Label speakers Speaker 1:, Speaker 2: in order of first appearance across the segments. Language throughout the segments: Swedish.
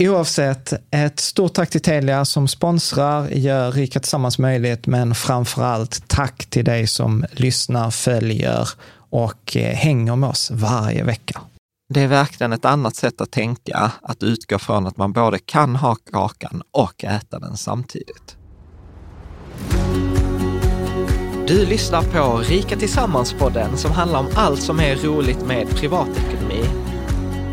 Speaker 1: Oavsett, ett stort tack till Telia som sponsrar, gör Rika Tillsammans möjligt, men framför allt tack till dig som lyssnar, följer och eh, hänger med oss varje vecka. Det är verkligen ett annat sätt att tänka, att utgå från att man både kan ha kakan och äta den samtidigt. Du lyssnar på Rika Tillsammans-podden som handlar om allt som är roligt med privatekonomi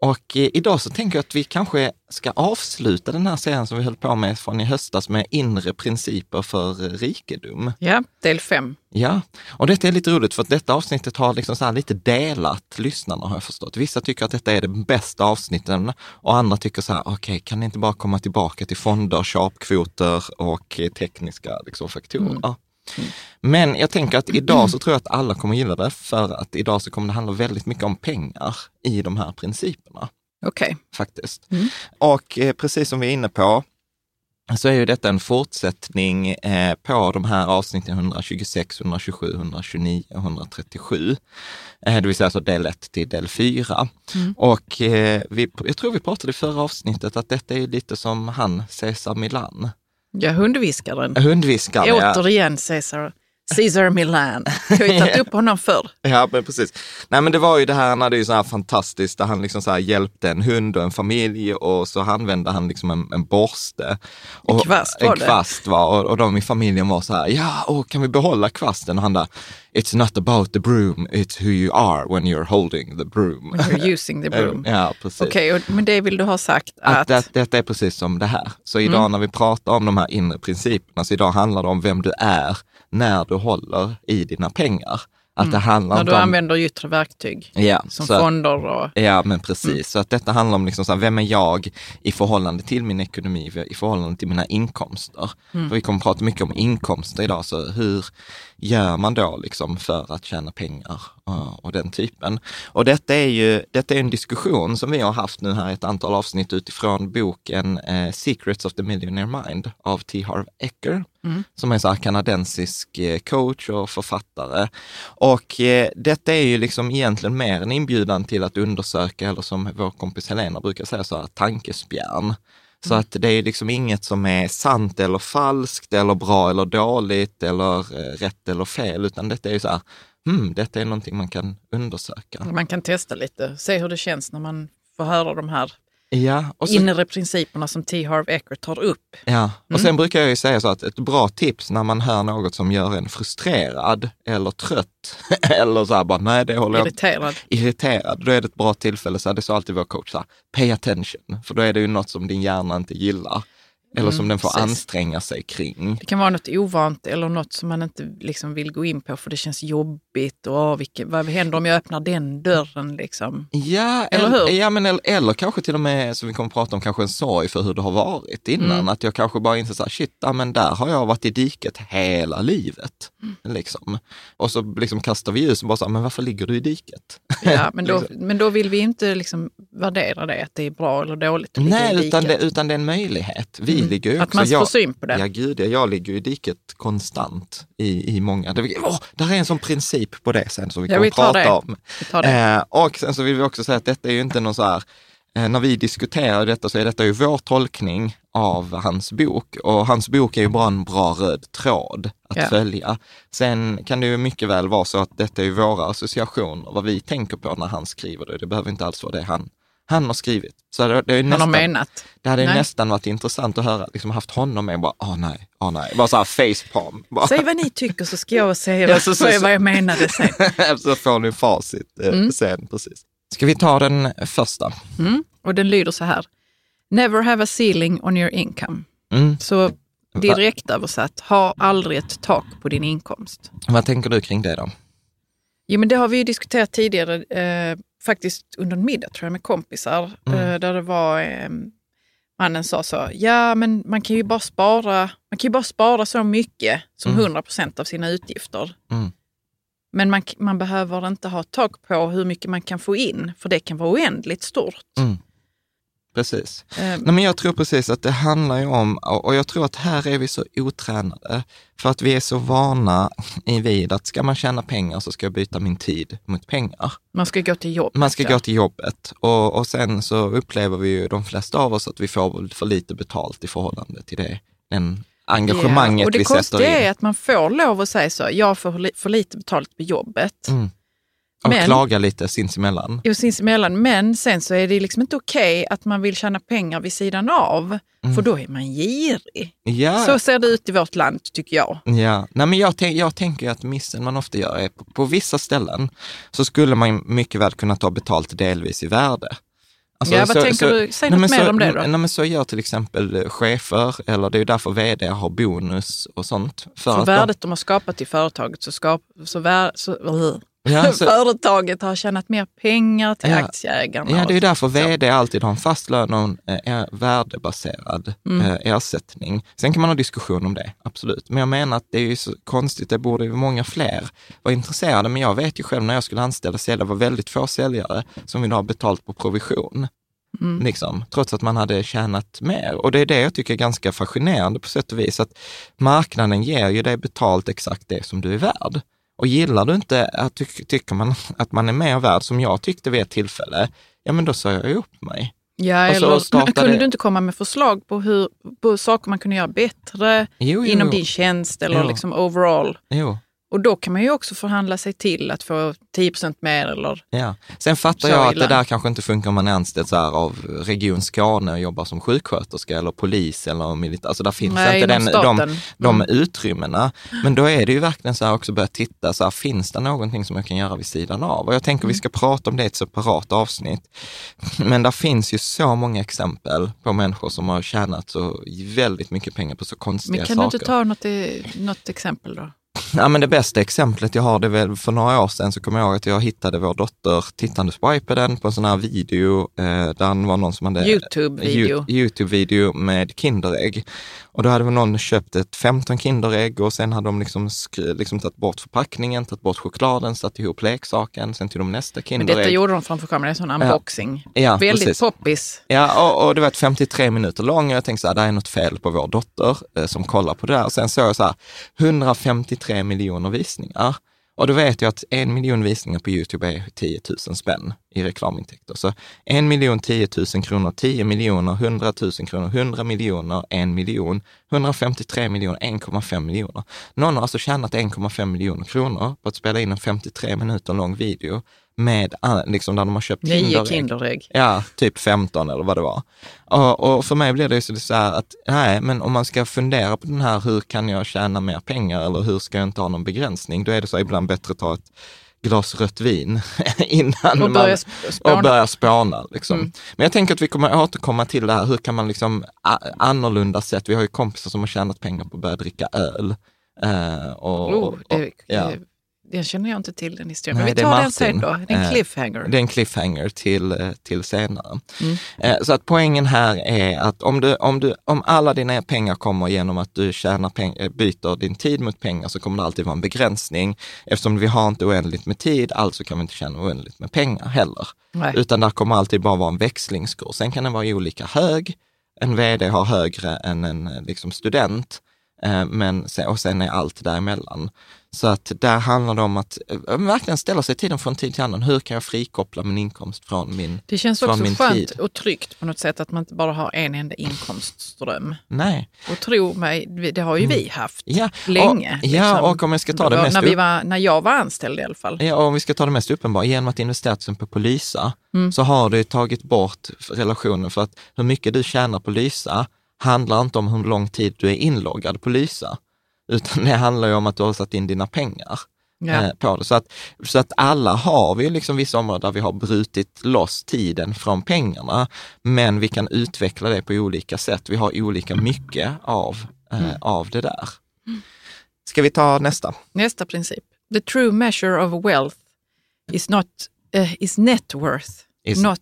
Speaker 1: Och eh, idag så tänker jag att vi kanske ska avsluta den här serien som vi höll på med från i höstas med inre principer för eh, rikedom.
Speaker 2: Ja, del fem.
Speaker 1: Ja, och detta är lite roligt för att detta avsnittet har liksom så lite delat lyssnarna har jag förstått. Vissa tycker att detta är det bästa avsnitten och andra tycker så här, okej, okay, kan ni inte bara komma tillbaka till fonder, sharpkvoter och eh, tekniska liksom, faktorer? Mm. Mm. Men jag tänker att idag så tror jag att alla kommer gilla det, för att idag så kommer det handla väldigt mycket om pengar i de här principerna.
Speaker 2: Okej. Okay.
Speaker 1: Faktiskt. Mm. Och eh, precis som vi är inne på, så är ju detta en fortsättning eh, på de här avsnitten 126, 127, 129 och 137. Eh, det vill säga alltså del 1 till del 4. Mm. Och eh, vi, jag tror vi pratade i förra avsnittet att detta är lite som han, Cesar Milan.
Speaker 2: Ja, hundviskaren.
Speaker 1: Hundviskaren,
Speaker 2: ja. Återigen Cesar. Caesar Milan. Jag har ju tagit upp honom förr.
Speaker 1: Ja, men precis. Nej, men det var ju det här, han hade ju så här fantastiskt, där han liksom så här hjälpte en hund och en familj och så använde han liksom en, en borste. Och,
Speaker 2: en kvast var
Speaker 1: en kvast var, och, och de i familjen var så här, ja, och kan vi behålla kvasten? Och han där, it's not about the broom, it's who you are when you're holding the broom.
Speaker 2: When you're using the broom.
Speaker 1: ja, precis.
Speaker 2: Okej, okay, men det vill du ha sagt att...
Speaker 1: att det, det är precis som det här. Så idag mm. när vi pratar om de här inre principerna, så idag handlar det om vem du är när du håller i dina pengar.
Speaker 3: Att det handlar
Speaker 2: När du
Speaker 3: om...
Speaker 2: använder yttre verktyg
Speaker 3: ja,
Speaker 2: som
Speaker 3: så
Speaker 2: fonder och...
Speaker 3: Ja, men precis.
Speaker 2: Mm.
Speaker 3: Så att detta handlar om liksom så här, vem är jag i förhållande till min ekonomi, i förhållande till mina inkomster.
Speaker 2: Mm.
Speaker 3: För vi kommer prata mycket om inkomster idag, så hur gör man då liksom för att tjäna pengar och, den typen. Och detta är ju detta är en diskussion som vi har haft nu här ett antal avsnitt utifrån boken eh, Secrets of the Millionaire Mind av T. Harv Eker, som är en kanadensisk eh, coach och författare. Och eh, detta är ju liksom egentligen mer en inbjudan till att undersöka, eller som vår kompis Helena brukar säga, så här, tankespjärn. Så att det är liksom inget som är sant eller falskt eller bra eller dåligt eller eh, rätt eller fel, utan detta är ju så här, hmm, detta är någonting man kan undersöka.
Speaker 2: Man kan testa lite, se hur det känns när man får höra de här
Speaker 3: Ja, så,
Speaker 2: inre principerna som T. Harv Eker tar upp.
Speaker 3: ja. och sen brukar jag ju säga så att ett bra tips när man hör något som gör en frustrerad eller trött eller så här bara, nej det håller jag
Speaker 2: Irriterad.
Speaker 3: irriterad, då är det ett bra tillfälle, så här, det sa alltid vår coach, så här, pay attention, för då är det ju något som din hjärna inte gillar. Eller som den får
Speaker 2: precis.
Speaker 3: anstränga sig kring.
Speaker 2: Det kan vara något ovant eller något som man inte liksom vill gå in på för det känns jobbigt. Och åh, vilket, vad händer om jag öppnar den dörren? Liksom?
Speaker 3: Ja,
Speaker 2: Eller
Speaker 3: eller,
Speaker 2: hur?
Speaker 3: ja men, eller, eller kanske till och med, som vi kommer att prata om, kanske en sorg för hur det har varit innan.
Speaker 2: Mm.
Speaker 3: Att jag kanske bara inser så här, shit, ja, men där har jag varit i diket hela livet.
Speaker 2: Mm.
Speaker 3: Liksom. Och så liksom kastar vi ljus och bara så här, men varför ligger du i diket?
Speaker 2: Ja, men, då,
Speaker 3: Liksom.
Speaker 2: men då vill vi inte liksom värdera det, att det är bra eller dåligt att ligga
Speaker 3: Nej,
Speaker 2: i
Speaker 3: utan det,
Speaker 2: diket.
Speaker 3: utan det är en möjlighet. Vi ligger ju
Speaker 2: Mm. Att
Speaker 3: också,
Speaker 2: man får
Speaker 3: jag,
Speaker 2: syn på det.
Speaker 3: Ja, gud, ja, jag ligger i diket konstant i, i många. Det, åh, där är en sån princip på det sen som vi
Speaker 2: Ja,
Speaker 3: kommer
Speaker 2: vi
Speaker 3: prata
Speaker 2: det.
Speaker 3: om. Eh, och sen så vill vi också säga att detta är ju inte någon så här, eh, när vi diskuterar detta så är detta ju vår tolkning av hans bok. Och hans bok är ju bara en bra röd tråd att
Speaker 2: Ja.
Speaker 3: följa. Sen kan det ju mycket väl vara så att detta är våra associationer, vad vi tänker på när han skriver det. Det behöver inte alls vara det han, han har skrivit. Så det, det är ju
Speaker 2: Han har
Speaker 3: nästan,
Speaker 2: menat.
Speaker 3: det hade ju
Speaker 2: Nej.
Speaker 3: nästan varit intressant att höra, liksom haft honom med bara, åh nej, åh nej, bara så här facepalm. Bara.
Speaker 2: Säg vad ni tycker så ska jag säga
Speaker 3: Ja,
Speaker 2: vad,
Speaker 3: så- så-
Speaker 2: vad jag menade sen.
Speaker 3: så får ni facit eh,
Speaker 2: Mm.
Speaker 3: sen, precis. Ska vi ta den första?
Speaker 2: Mm. Och den lyder så här. Never have a ceiling on your income.
Speaker 3: Mm.
Speaker 2: Så direkt översatt, ha aldrig ett tak på din inkomst.
Speaker 3: Vad tänker du kring det då?
Speaker 2: Jo, men det har vi ju diskuterat tidigare, eh, faktiskt under en middag tror jag med kompisar, eh, där det var eh, mannen sa så, ja men man kan ju bara spara, man kan bara spara så mycket som 100 procent av sina utgifter.
Speaker 3: Mm.
Speaker 2: Men man, man behöver inte ha ett tak på hur mycket man kan få in, för det kan vara oändligt stort.
Speaker 3: Mm. Precis.
Speaker 2: Eh,
Speaker 3: Nej, men jag tror precis att det handlar ju om, och jag tror att här är vi så otränade, för att vi är så vana i vid att ska man tjäna pengar så ska jag byta min tid mot pengar.
Speaker 2: man ska gå till jobb.
Speaker 3: Man ska
Speaker 2: ja.
Speaker 3: gå till jobbet och, och sen så upplever vi ju de flesta av oss att vi får för lite betalt i förhållande till det, den engagemanget
Speaker 2: och det
Speaker 3: vi sätter
Speaker 2: konstiga
Speaker 3: in.
Speaker 2: är att man får lov att säga så, jag får för lite betalt på jobbet.
Speaker 3: Mm. Och
Speaker 2: Men-
Speaker 3: klaga lite sinsemellan.
Speaker 2: Jo, sinsemellan. Men sen så är det liksom inte okej att man vill tjäna pengar vid sidan av, för då är man girig.
Speaker 3: Ja.
Speaker 2: Så ser det ut i vårt land, tycker jag.
Speaker 3: Ja, nej men jag, jag tänker att missen man ofta gör är på, på vissa ställen så skulle man mycket väl kunna ta betalt delvis i värde. Alltså,
Speaker 2: Ja, vad tänker du? Säg något mer
Speaker 3: så,
Speaker 2: om det då.
Speaker 3: Nej, men så gör till exempel chefer, eller det är därför vd har bonus och sånt. För,
Speaker 2: För värdet de har skapat i företaget så, skap, så, vär, så
Speaker 3: de, ja, så,
Speaker 2: företaget har tjänat mer pengar till
Speaker 3: Ja.
Speaker 2: aktieägarna.
Speaker 3: ja, det är därför vd alltid har en fast lön och en eh, värdebaserad
Speaker 2: Mm.
Speaker 3: eh, ersättning. Sen kan man ha diskussion om det, absolut. Men jag menar att det är ju så konstigt, det borde ju många fler vara intresserade. Men jag vet ju själv när jag skulle anställa säljare, det var väldigt få säljare som ville ha betalt på provision.
Speaker 2: Mm.
Speaker 3: Liksom, trots att man hade tjänat mer. Och det är det jag tycker är ganska fascinerande på sätt och vis, att marknaden ger ju dig betalt exakt det som du är värd. Och gillar du inte att ty tycker man att man är mer värd, som jag tyckte vid ett tillfälle, ja men då sa jag upp mig.
Speaker 2: Ja,
Speaker 3: Och
Speaker 2: eller
Speaker 3: startade-
Speaker 2: kunde du inte komma med förslag på, hur, på saker man kunde göra bättre
Speaker 3: Jo, jo,
Speaker 2: inom
Speaker 3: jo.
Speaker 2: din tjänst eller liksom overall?
Speaker 3: Jo,
Speaker 2: Och då kan man ju också förhandla sig till att få 10% mer eller
Speaker 3: ja. Sen fattar jag att
Speaker 2: illa.
Speaker 3: det där kanske inte funkar om man är anställd så här av Region Skåne och jobbar som sjuksköterska eller polis eller militär. Alltså där finns
Speaker 2: Nej,
Speaker 3: inte den, de, de
Speaker 2: Mm.
Speaker 3: utrymmena. Men då är det ju verkligen så här också börja titta, så här, finns det någonting som jag kan göra vid sidan av? Och jag tänker vi
Speaker 2: Mm.
Speaker 3: ska prata om det i ett separat avsnitt. Men där finns ju så många exempel på människor som har tjänat så väldigt mycket pengar på så konstiga
Speaker 2: Men kan
Speaker 3: saker.
Speaker 2: du inte ta något, något exempel då?
Speaker 3: Ja, men det bästa exemplet jag har, det väl för några år sedan så kommer jag ihåg att jag hittade vår dotter tittandes på iPaden på en sån här video, eh, det var någon som hade...
Speaker 2: Youtube-video.
Speaker 3: Youtube-video med Kinderägg. Och då hade väl någon köpt ett 15 Kinderägg och sen hade de liksom, liksom tagit bort förpackningen, tagit bort chokladen, satt ihop leksaken, sen tog de nästa Kinderägg.
Speaker 2: Men detta gjorde de framför kameran, en sån unboxing.
Speaker 3: Ja, ja,
Speaker 2: Väldigt
Speaker 3: precis.
Speaker 2: poppis.
Speaker 3: Ja, och, och det var ett 53 minuter lång och jag tänkte så här, det är något fel på vår dotter eh, som kollar på det där. Och sen såg jag så här, 153 miljoner visningar. Och då vet jag att en miljon visningar på Youtube är 10 000 spänn i reklamintäkter. Så en miljon 10 000 kronor, 10 miljoner, 100 000 kronor, 100 miljoner, en miljon, 153 miljoner, 1,5 miljoner. Någon har alltså tjänat 1,5 miljoner kronor på att spela in en 53 minuter lång video med, ah, liksom där de har köpt
Speaker 2: Nio
Speaker 3: Kinderägg.
Speaker 2: Kinderägg.
Speaker 3: Ja, typ 15 eller vad det var. Och, och för mig blir det ju så här att, nej, men om man ska fundera på den här, hur kan jag tjäna mer pengar eller hur ska jag inte ha någon begränsning? Då är det så ibland bättre att ta ett glas rött vin innan
Speaker 2: Och börja spåna.
Speaker 3: och börja spåna. Liksom.
Speaker 2: Mm.
Speaker 3: Men jag tänker att vi kommer återkomma till det här, hur kan man liksom annorlunda sätt, vi har ju kompisar som har tjänat pengar på att börja dricka öl. Eh, och,
Speaker 2: Oh,
Speaker 3: och,
Speaker 2: det,
Speaker 3: ja.
Speaker 2: Det, den känner jag inte till den historien.
Speaker 3: Nej,
Speaker 2: Men
Speaker 3: det
Speaker 2: vi tar den sen då. Det är en
Speaker 3: Eh,
Speaker 2: cliffhanger.
Speaker 3: Det är en cliffhanger till, eh, till senare.
Speaker 2: Mm.
Speaker 3: Eh, Så att poängen här är att om, du, om, du, om alla dina pengar kommer genom att du tjänar peng, byter din tid mot pengar så kommer det alltid vara en begränsning. Eftersom vi har inte oändligt med tid, alltså kan vi inte tjäna oändligt med pengar heller.
Speaker 2: Nej.
Speaker 3: Utan där kommer alltid bara vara en växlingskurs. Sen kan den vara olika hög. En vd har högre än en liksom, student. Men och sen är allt däremellan. Så att där handlar det om att eh, verkligen ställa sig tiden från tid till annan. Hur kan jag frikoppla min inkomst från min...
Speaker 2: Det känns
Speaker 3: från
Speaker 2: också
Speaker 3: min
Speaker 2: skönt
Speaker 3: tid.
Speaker 2: och tryggt på något sätt att man inte bara har en enda inkomstström.
Speaker 3: Nej.
Speaker 2: Och tro mig, det har ju vi haft
Speaker 3: Ja,
Speaker 2: länge.
Speaker 3: Och, ja,
Speaker 2: liksom.
Speaker 3: och om jag ska ta det mest
Speaker 2: när, vi var, när jag var anställd i alla fall.
Speaker 3: Ja, och om vi ska ta det mest uppenbara, genom att investera till exempel på Lysa, så har du tagit bort relationen för att hur mycket du tjänar på Lysa handlar inte om hur lång tid du är inloggad på Lysa, utan det handlar ju om att du har satt in dina pengar
Speaker 2: Ja.
Speaker 3: eh, på det. Så att, så att alla har vi liksom vissa områden där vi har brutit loss tiden från pengarna, men vi kan utveckla det på olika sätt. Vi har olika mycket av, eh, av det där. Ska vi ta nästa?
Speaker 2: Nästa princip. The true measure of wealth is not eh, is net worth,
Speaker 3: Is-
Speaker 2: not,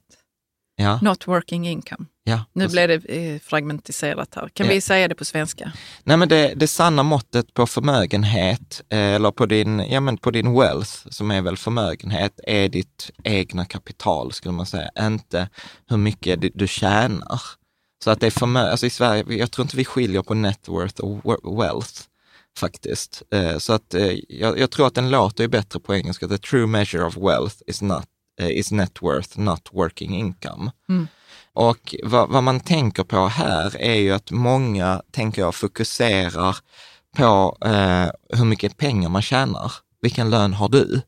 Speaker 3: Ja,
Speaker 2: not working income.
Speaker 3: Ja,
Speaker 2: Nu blev det eh, fragmentiserat här. Kan
Speaker 3: Ja.
Speaker 2: vi säga det på svenska?
Speaker 3: Nej, men det, det sanna måttet på förmögenhet, eh, eller på din, ja, men på din wealth, som är väl förmögenhet, är ditt egna kapital, skulle man säga. Inte hur mycket du, tjänar. Så att det är förmö- alltså i Sverige, jag tror inte vi skiljer på net worth och we- wealth faktiskt. Eh, så att jag, jag tror att den låter ju bättre på engelska. The true measure of wealth is, not, is net worth, not working income. Och vad, vad man tänker på här är ju att många, tänker jag, fokuserar på eh, hur mycket pengar man tjänar. Vilken lön har du?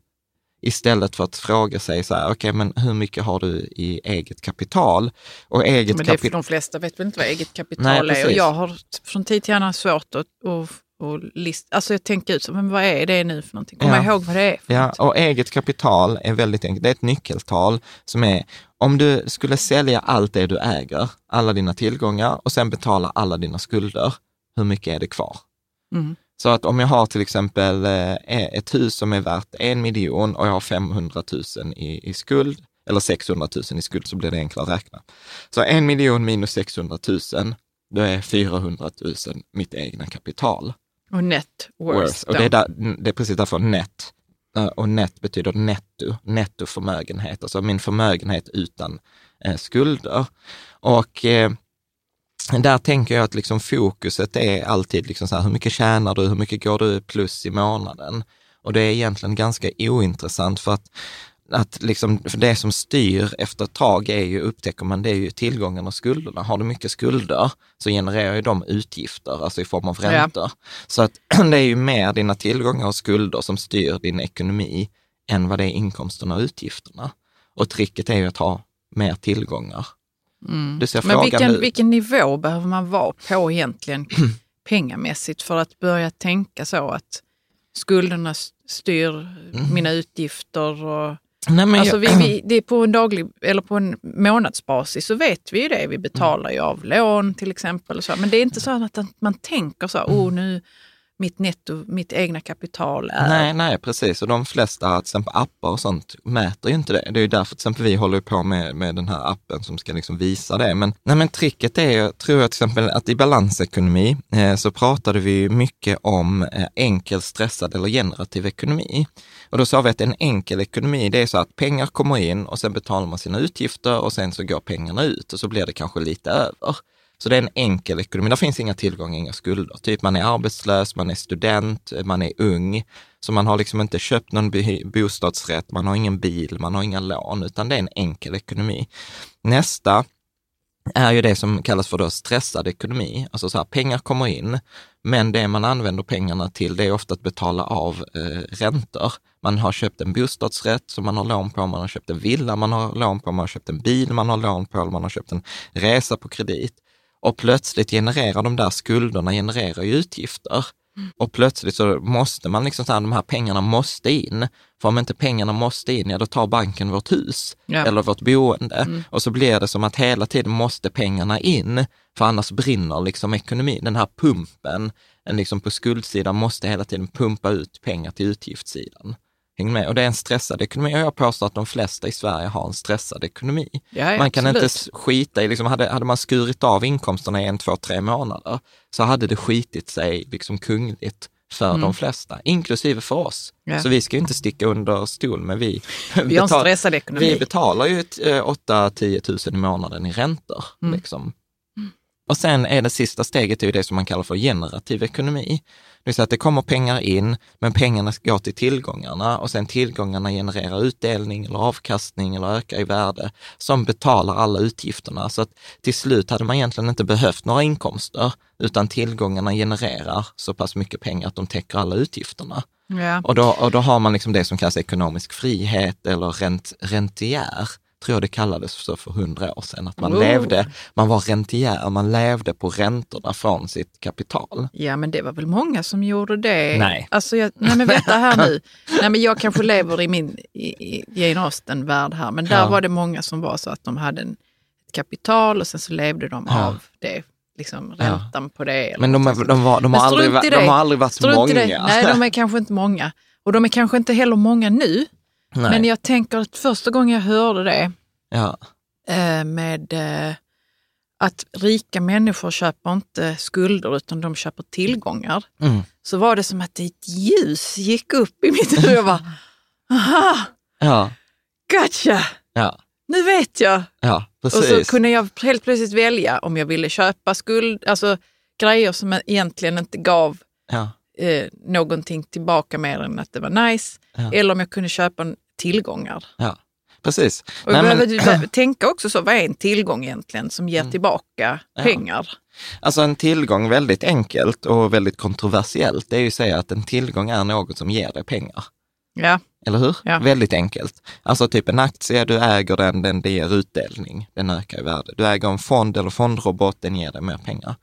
Speaker 3: Istället för att fråga sig så här, okej, men hur mycket har du i eget kapital? Och eget
Speaker 2: Men det är för de flesta vet väl inte vad eget kapital
Speaker 3: Nej,
Speaker 2: är. Och jag har från tid till annan svårt att, att, att lista, alltså jag tänker ut, så, men vad är det nu för någonting? Komma
Speaker 3: Ja.
Speaker 2: ihåg vad det är
Speaker 3: Ja,
Speaker 2: något.
Speaker 3: och eget kapital är väldigt enkelt. Det är ett nyckeltal som är, om du skulle sälja allt det du äger, alla dina tillgångar och sen betala alla dina skulder, hur mycket är det kvar?
Speaker 2: Mm.
Speaker 3: Så att om jag har till exempel eh, ett hus som är värt en miljon och jag har 500 000 i, i skuld, eller 600 000 i skuld, så blir det enklare att räkna. Så en miljon minus 600 000, då är 400 000 mitt egna kapital.
Speaker 2: Och net worth.
Speaker 3: Worth. Och det är, där, det är precis därför net. Eh, Och net betyder netto, nettoförmögenhet, alltså min förmögenhet utan eh, skulder. Och eh, där tänker jag att liksom fokuset är alltid liksom så här, hur mycket tjänar du, hur mycket går du plus i månaden? Och det är egentligen ganska ointressant för att, att liksom, för det som styr efter ett tag är ju, upptäcker man, det är ju tillgångarna och skulderna. Har du mycket skulder så genererar ju de utgifter, alltså i form av
Speaker 2: Ja.
Speaker 3: räntor. Så att det är ju mer dina tillgångar och skulder som styr din ekonomi än vad det är inkomsterna och utgifterna. Och tricket är ju att ha mer tillgångar. Du ser
Speaker 2: Mm. Men vilken,
Speaker 3: ut.
Speaker 2: vilken nivå behöver man vara på egentligen pengamässigt för att börja tänka så att skulderna styr mina utgifter och
Speaker 3: Nej,
Speaker 2: Alltså
Speaker 3: jag-
Speaker 2: vi, vi, det är på en daglig eller på en månadsbasis så vet vi ju det. Vi betalar ju av lån till exempel. Och så. Men det är inte så att man tänker så, oh, nu mitt netto, mitt egna kapital är.
Speaker 3: Nej, nej, precis. Och de flesta, till exempel appar och sånt, mäter ju inte det. Det är ju därför till exempel vi håller på med, med den här appen som ska liksom visa det. Men, nej, men tricket är, tror jag till exempel, att i balansekonomi eh, så pratade vi mycket om eh, enkel, stressad eller generativ ekonomi. Och då sa vi att en enkel ekonomi, det är så att pengar kommer in och sen betalar man sina utgifter och sen så går pengarna ut och så blir det kanske lite över. Så det är en enkel ekonomi. Där finns inga tillgångar, inga skulder. Typ man är arbetslös, man är student, man är ung. Så man har liksom inte köpt någon bostadsrätt, man har ingen bil, man har inga lån, utan det är en enkel ekonomi. Nästa är ju det som kallas för då stressad ekonomi. Alltså så här, pengar kommer in, men det man använder pengarna till, det är ofta att betala av eh, räntor. Man har köpt en bostadsrätt som man har lån på, man har köpt en villa man har lån på, man har köpt en bil man har lån på, man har köpt en resa på kredit. Och plötsligt genererar de där skulderna genererar ju utgifter. Mm. Och plötsligt så måste man liksom säga, de här pengarna måste in. För om inte pengarna måste in, ja då tar banken vårt hus ja. eller vårt boende. Mm. Och så blir det som att hela tiden måste pengarna in, för annars brinner liksom ekonomin. Den här pumpen, en liksom på skuldsidan måste hela tiden pumpa ut pengar till utgiftssidan. Häng med. Och det är en stressad ekonomi och jag påstår att de flesta i Sverige har en stressad ekonomi.
Speaker 2: Ja,
Speaker 3: man kan
Speaker 2: absolut.
Speaker 3: inte skita i, liksom, hade, hade man skurit av inkomsterna i en, två, tre månader så hade det skitit sig liksom kungligt för mm. de flesta, inklusive för oss. Ja. Så vi ska ju inte sticka under stol med vi.
Speaker 2: Vi har en stressad ekonomi.
Speaker 3: Vi betalar ju 8-10 tusen i månaden i räntor. Mm. Liksom. Och sen är det sista steget är det som man kallar för generativ ekonomi. Det vill säga att det kommer pengar in, men pengarna går till tillgångarna och sen tillgångarna genererar utdelning eller avkastning eller ökar i värde som betalar alla utgifterna. Så att till slut hade man egentligen inte behövt några inkomster, utan tillgångarna genererar så pass mycket pengar att de täcker alla utgifterna.
Speaker 2: Ja.
Speaker 3: Och, då, och då har man liksom det som kallas ekonomisk frihet eller rent, rentiär tror jag det kallades så för hundra år sedan, att man oh. levde, man var rentier, man levde på räntorna från sitt kapital.
Speaker 2: Ja, men det var väl många som gjorde det.
Speaker 3: Nej.
Speaker 2: Alltså, jag, nej men vänta här nu. nej, men jag kanske lever i min i, Jane Austen-värld här, men där ja. var det många som var så att de hade en, ett kapital och sen så levde de ja. av det liksom räntan ja. på det.
Speaker 3: Men de, de, de, var, de, har aldrig, de har aldrig varit så många.
Speaker 2: Nej, de är kanske inte många. Och de är kanske inte heller många nu. Nej. Men jag tänker att första gången jag hörde det
Speaker 3: ja.
Speaker 2: Eh, med eh, att rika människor köper inte skulder utan de köper tillgångar.
Speaker 3: Mm.
Speaker 2: Så var det som att ett ljus gick upp i mitt huvud. Jag bara, aha,
Speaker 3: ja.
Speaker 2: gotcha!
Speaker 3: Ja.
Speaker 2: Nu vet jag!
Speaker 3: Ja.
Speaker 2: Och så kunde jag helt plötsligt välja om jag ville köpa skuld, alltså grejer som egentligen inte gav
Speaker 3: ja
Speaker 2: eh, någonting tillbaka mer än att det var nice. Ja. Eller om jag kunde köpa tillgångar.
Speaker 3: Ja, precis.
Speaker 2: Och Nej, men... tänka också så, vad är en tillgång egentligen som ger mm. tillbaka ja. pengar?
Speaker 3: Alltså en tillgång, väldigt enkelt och väldigt kontroversiellt, det är ju att säga att en tillgång är något som ger dig pengar.
Speaker 2: Ja.
Speaker 3: Eller hur?
Speaker 2: Ja.
Speaker 3: Väldigt enkelt. Alltså typ en aktie, du äger den, den det ger utdelning, den ökar i värde. Du äger en fond eller fondrobot, den ger dig mer pengar.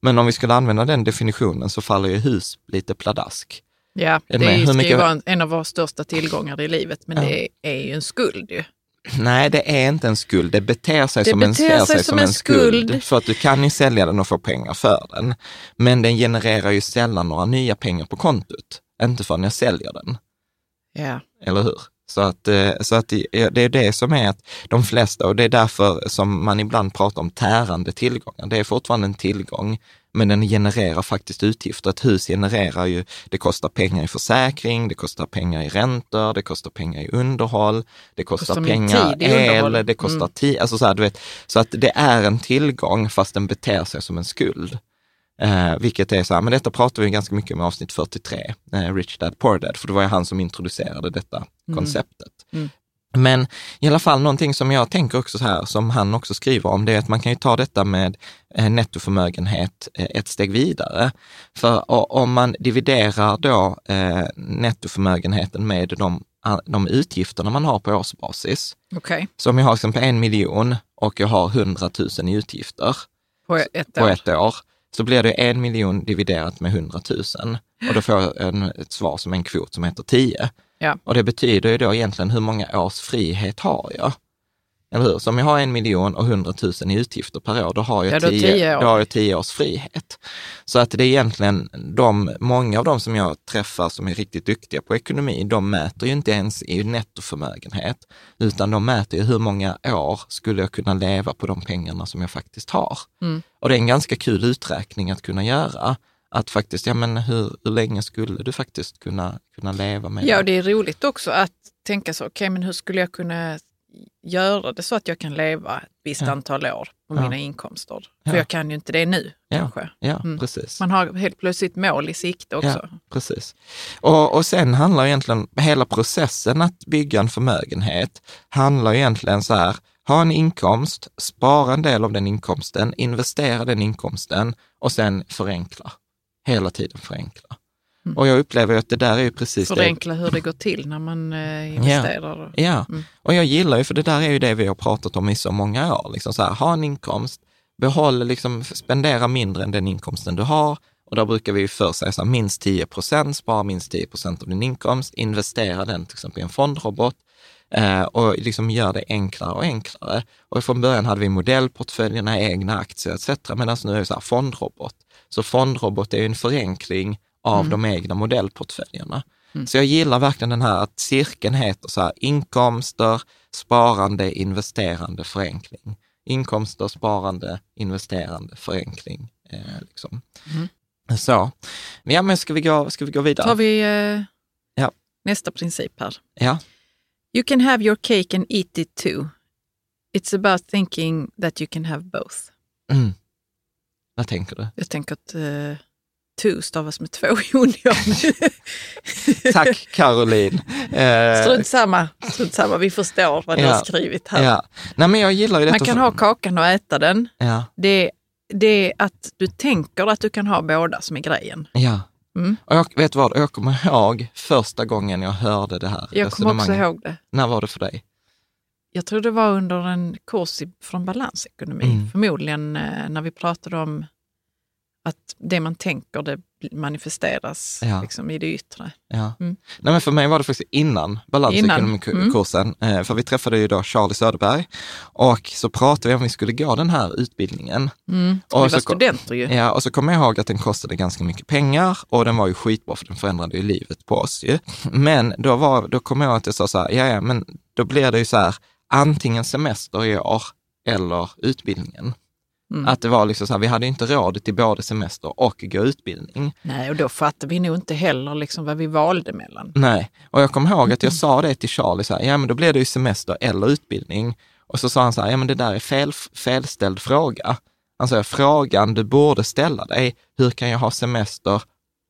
Speaker 3: Men om vi skulle använda den definitionen så faller ju hus lite pladask.
Speaker 2: Ja, det är, ska mycket... ju vara en av våra största tillgångar i livet, men ja. det är ju en skuld ju.
Speaker 3: Nej, det är inte en skuld. Det beter sig, det som, beter en, sig, sig som en skuld. skuld. För att du kan ju sälja den och få pengar för den. Men den genererar ju sällan några nya pengar på kontot. Inte förrän jag säljer den.
Speaker 2: Ja.
Speaker 3: Eller hur? Så att, eh, så att det är det som är att de flesta, och det är därför som man ibland pratar om tärande tillgångar. Det är fortfarande en tillgång, men den genererar faktiskt utgifter. Ett hus genererar ju, det kostar pengar i försäkring, det kostar pengar i räntor, det kostar pengar i underhåll, det kostar, kostar pengar i el, det kostar mm. tid. Alltså så, här, du vet, så att det är en tillgång fast den beter sig som en skuld. Eh, vilket är så här, men detta pratar vi ganska mycket om i avsnitt 43, eh, Rich Dad Poor Dad, för det var ju han som introducerade detta mm. konceptet.
Speaker 2: Mm.
Speaker 3: Men i alla fall någonting som jag tänker också så här, som han också skriver om, det är att man kan ju ta detta med eh, nettoförmögenhet eh, ett steg vidare. För om man dividerar då eh, nettoförmögenheten med de, de utgifterna man har på årsbasis.
Speaker 2: Okay.
Speaker 3: Så om jag har exempel en miljon och jag har 100 000 i utgifter
Speaker 2: på ett,
Speaker 3: på ett år så blir det en miljon dividerat med 100 000 och då får jag en, ett svar som en kvot som heter 10.
Speaker 2: Ja.
Speaker 3: Och det betyder ju då egentligen hur många års frihet har jag? Eller hur? Så om jag har en miljon och hundratusen i utgifter per år, då har jag,
Speaker 2: Ja, då
Speaker 3: tio,
Speaker 2: tio år.
Speaker 3: då har jag tio års frihet. Så att det är egentligen de, många av de som jag träffar som är riktigt duktiga på ekonomi, de mäter ju inte ens i nettoförmögenhet, utan de mäter ju hur många år skulle jag kunna leva på de pengarna som jag faktiskt har.
Speaker 2: Mm.
Speaker 3: Och det är en ganska kul uträkning att kunna göra. Att faktiskt, ja men hur, hur länge skulle du faktiskt kunna, kunna leva med
Speaker 2: Ja,
Speaker 3: det?
Speaker 2: är roligt också att tänka så, okej men hur skulle jag kunna göra det så att jag kan leva ett visst
Speaker 3: Ja.
Speaker 2: antal år på
Speaker 3: Ja.
Speaker 2: mina inkomster? För
Speaker 3: Ja.
Speaker 2: jag kan ju inte det nu kanske.
Speaker 3: Ja,
Speaker 2: Mm.
Speaker 3: precis.
Speaker 2: Man har helt plötsligt mål i sikte också.
Speaker 3: Precis. Och, och sen handlar egentligen hela processen att bygga en förmögenhet, handlar egentligen så här, ha en inkomst, spara en del av den inkomsten, investera den inkomsten och sen förenkla. Hela tiden förenkla.
Speaker 2: Mm.
Speaker 3: Och jag upplever att det där är ju precis det.
Speaker 2: Förenkla hur det går till när man eh, investerar.
Speaker 3: Ja,
Speaker 2: Mm.
Speaker 3: och jag gillar ju, för det där är ju det vi har pratat om i så många år. Liksom så här, ha en inkomst, behåll, liksom, spendera mindre än den inkomsten du har. Och där brukar vi ju först säga så här, minst 10 procent, spara minst 10 procent av din inkomst, investera den till exempel i en fondrobot eh, och liksom gör det enklare och enklare. Och från början hade vi modellportföljerna, egna aktier etc. Medan nu är det så här fondrobot. Så fondrobot är ju en förenkling av de egna modellportföljerna. Så jag gillar verkligen den här att cirkeln heter så här inkomster, sparande, investerande, förenkling. Inkomster, sparande, investerande, förenkling. Eh, liksom. Så, ja men ska vi gå, ska vi gå vidare?
Speaker 2: tar vi eh,
Speaker 3: Ja.
Speaker 2: nästa princip här.
Speaker 3: Ja,
Speaker 2: You can have your cake and eat it too. It's about thinking that you can have both.
Speaker 3: mm. Vad tänker du?
Speaker 2: Jag tänker att uh, to stavas med två onion.
Speaker 3: Tack Caroline. Eh,
Speaker 2: Strunt samma, strunt samma, vi förstår vad du
Speaker 3: Ja.
Speaker 2: har skrivit här.
Speaker 3: ja. Nej men jag gillar ju detta.
Speaker 2: Man kan
Speaker 3: så-
Speaker 2: ha kakan och äta den.
Speaker 3: Ja,
Speaker 2: Det, det är att du tänker att du kan ha båda som är grejen.
Speaker 3: ja.
Speaker 2: Mm.
Speaker 3: Och jag vet vad, jag kommer ihåg första gången jag hörde det här
Speaker 2: Jag kommer också ihåg det.
Speaker 3: När var det för dig?
Speaker 2: Jag tror det var under en kurs i, från balansekonomi.
Speaker 3: Mm.
Speaker 2: Förmodligen eh, när vi pratade om att det man tänker det manifesteras
Speaker 3: Ja.
Speaker 2: liksom, i det yttre.
Speaker 3: Ja.
Speaker 2: Mm.
Speaker 3: Nej, men för mig var det faktiskt innan balansekonomikursen, mm. för vi träffade ju då Charlie Söderberg och så pratade vi om vi skulle gå den här utbildningen.
Speaker 2: Mm.
Speaker 3: Och
Speaker 2: vi
Speaker 3: så
Speaker 2: var
Speaker 3: kom-
Speaker 2: studenter ju.
Speaker 3: Ja, och så kommer jag ihåg att den kostade ganska mycket pengar och den var ju skitbra för den förändrade ju livet på oss ju. Men då, var, då kommer jag ihåg att jag sa så här, ja, ja, men då blir det ju så här, antingen semester i år eller utbildningen.
Speaker 2: Mm.
Speaker 3: Att det var liksom så här, vi hade inte råd till både semester och gå utbildning.
Speaker 2: Nej, och då fattade vi nog inte heller liksom vad vi valde mellan.
Speaker 3: Nej, och jag kommer ihåg att jag sa det till Charlie, så här, ja men då blir det ju semester eller utbildning. Och så sa han så här, ja men det där är fel, felställd fråga. Han sa, frågan du borde ställa dig, hur kan jag ha semester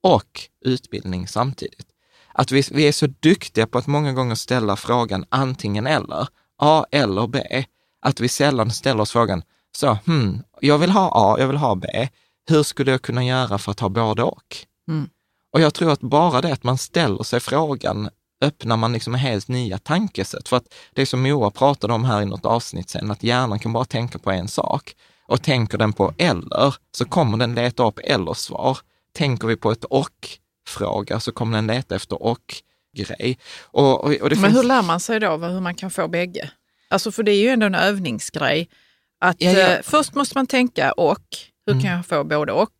Speaker 3: och utbildning samtidigt? Att vi, vi är så duktiga på att många gånger ställa frågan antingen eller, A eller B, att vi sällan ställer oss frågan, så, hmm, jag vill ha A, jag vill ha B, hur skulle jag kunna göra för att ha både och?
Speaker 2: Mm.
Speaker 3: Och jag tror att bara det att man ställer sig frågan öppnar man liksom helt nya tankesätt. För att det som Moa pratade om här i något avsnitt sen, att hjärnan kan bara tänka på en sak. Och tänker den på eller, så kommer den leta upp eller-svar. Tänker vi på ett och-fråga så kommer den leta efter och-grej. Och, och, och
Speaker 2: Men
Speaker 3: finns...
Speaker 2: hur lär man sig då hur man kan få bägge? Alltså för det är ju ändå en övningsgrej. Att
Speaker 3: Ja, ja.
Speaker 2: Eh, först måste man tänka och, hur
Speaker 3: Mm.
Speaker 2: kan jag få både och?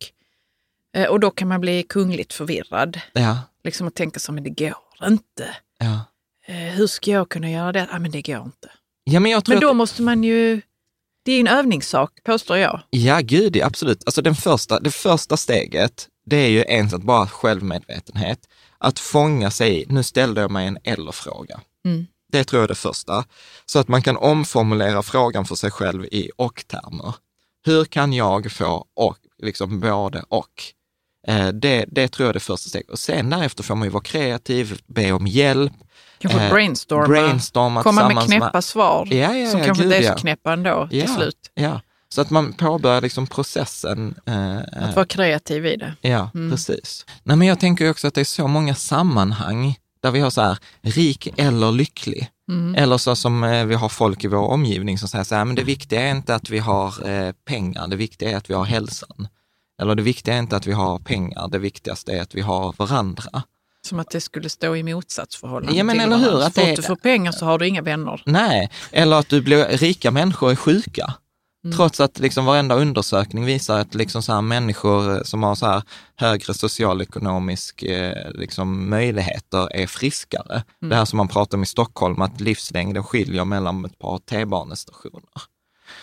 Speaker 2: Eh, och då kan man bli kungligt förvirrad.
Speaker 3: Ja,
Speaker 2: Liksom att tänka så, men det går inte.
Speaker 3: ja.
Speaker 2: Eh, hur ska jag kunna göra det? Ah, men det går inte.
Speaker 3: ja, men jag tror
Speaker 2: Men då
Speaker 3: att...
Speaker 2: måste man ju, det är en övningssak påstår jag.
Speaker 3: Ja, gud, ja, absolut. Alltså den första, det första steget, det är ju ens att bara självmedvetenhet. Att fånga sig i, nu ställde jag mig en eller-fråga.
Speaker 2: Mm.
Speaker 3: Det tror jag är det första. Så att man kan omformulera frågan för sig själv i och-termer. Hur kan jag få och, liksom både och? Eh, det, det tror jag är det första steget. Och sen därefter får man ju vara kreativ, be om hjälp.
Speaker 2: Kanske
Speaker 3: Eh,
Speaker 2: brainstorma,
Speaker 3: brainstorma
Speaker 2: komma med
Speaker 3: tillsammans med-
Speaker 2: knäppa svar
Speaker 3: Ja, ja,
Speaker 2: som
Speaker 3: ja,
Speaker 2: kanske
Speaker 3: gud,
Speaker 2: inte är så knäppa ändå till slut.
Speaker 3: Ja, så att man påbörjar liksom processen. eh,
Speaker 2: Att vara kreativ i det.
Speaker 3: Ja,
Speaker 2: Mm.
Speaker 3: precis. Nej, men jag tänker också att det är så många sammanhang där vi har så här, rik eller lycklig.
Speaker 2: Mm.
Speaker 3: Eller så som eh, vi har folk i vår omgivning som säger så här, men det viktiga är inte att vi har eh, pengar, det viktiga är att vi har hälsan. Eller det viktiga är inte att vi har pengar, det viktigaste är att vi har varandra.
Speaker 2: Som att det skulle stå i motsatsförhållande
Speaker 3: Ja, men
Speaker 2: till
Speaker 3: eller hur,
Speaker 2: varandra.
Speaker 3: att
Speaker 2: Så
Speaker 3: det-
Speaker 2: fort du får pengar så har du inga vänner.
Speaker 3: Nej, eller att du blir, rika människor är sjuka.
Speaker 2: Mm.
Speaker 3: Trots att liksom varenda undersökning visar att liksom så här människor som har så här högre socialekonomisk eh, liksom möjligheter är friskare.
Speaker 2: Mm.
Speaker 3: Det här som man pratar om i Stockholm, att livslängden skiljer mellan ett par T-banestationer.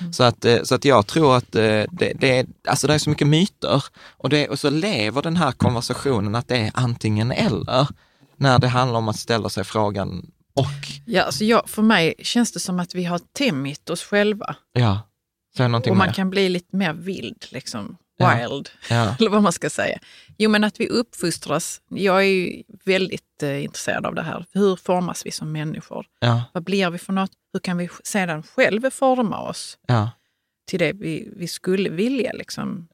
Speaker 2: Mm.
Speaker 3: Så, att, eh, så att jag tror att eh, det, det, är, alltså det är så mycket myter och, det, och så lever den här konversationen att det är antingen eller, när det handlar om att ställa sig frågan och.
Speaker 2: Ja, alltså jag, för mig känns det som att vi har tämjt oss själva.
Speaker 3: Ja, någonting
Speaker 2: Och man
Speaker 3: mer.
Speaker 2: kan bli lite mer vild, liksom. Wild,
Speaker 3: Ja.
Speaker 2: eller vad man ska säga. Jo, men att vi uppfostras. Jag är ju väldigt eh, intresserad av det här. Hur formas vi som människor?
Speaker 3: Ja,
Speaker 2: Vad blir vi för något? Hur kan vi sedan själva forma oss
Speaker 3: ja,
Speaker 2: till det vi, vi skulle vilja? Liksom?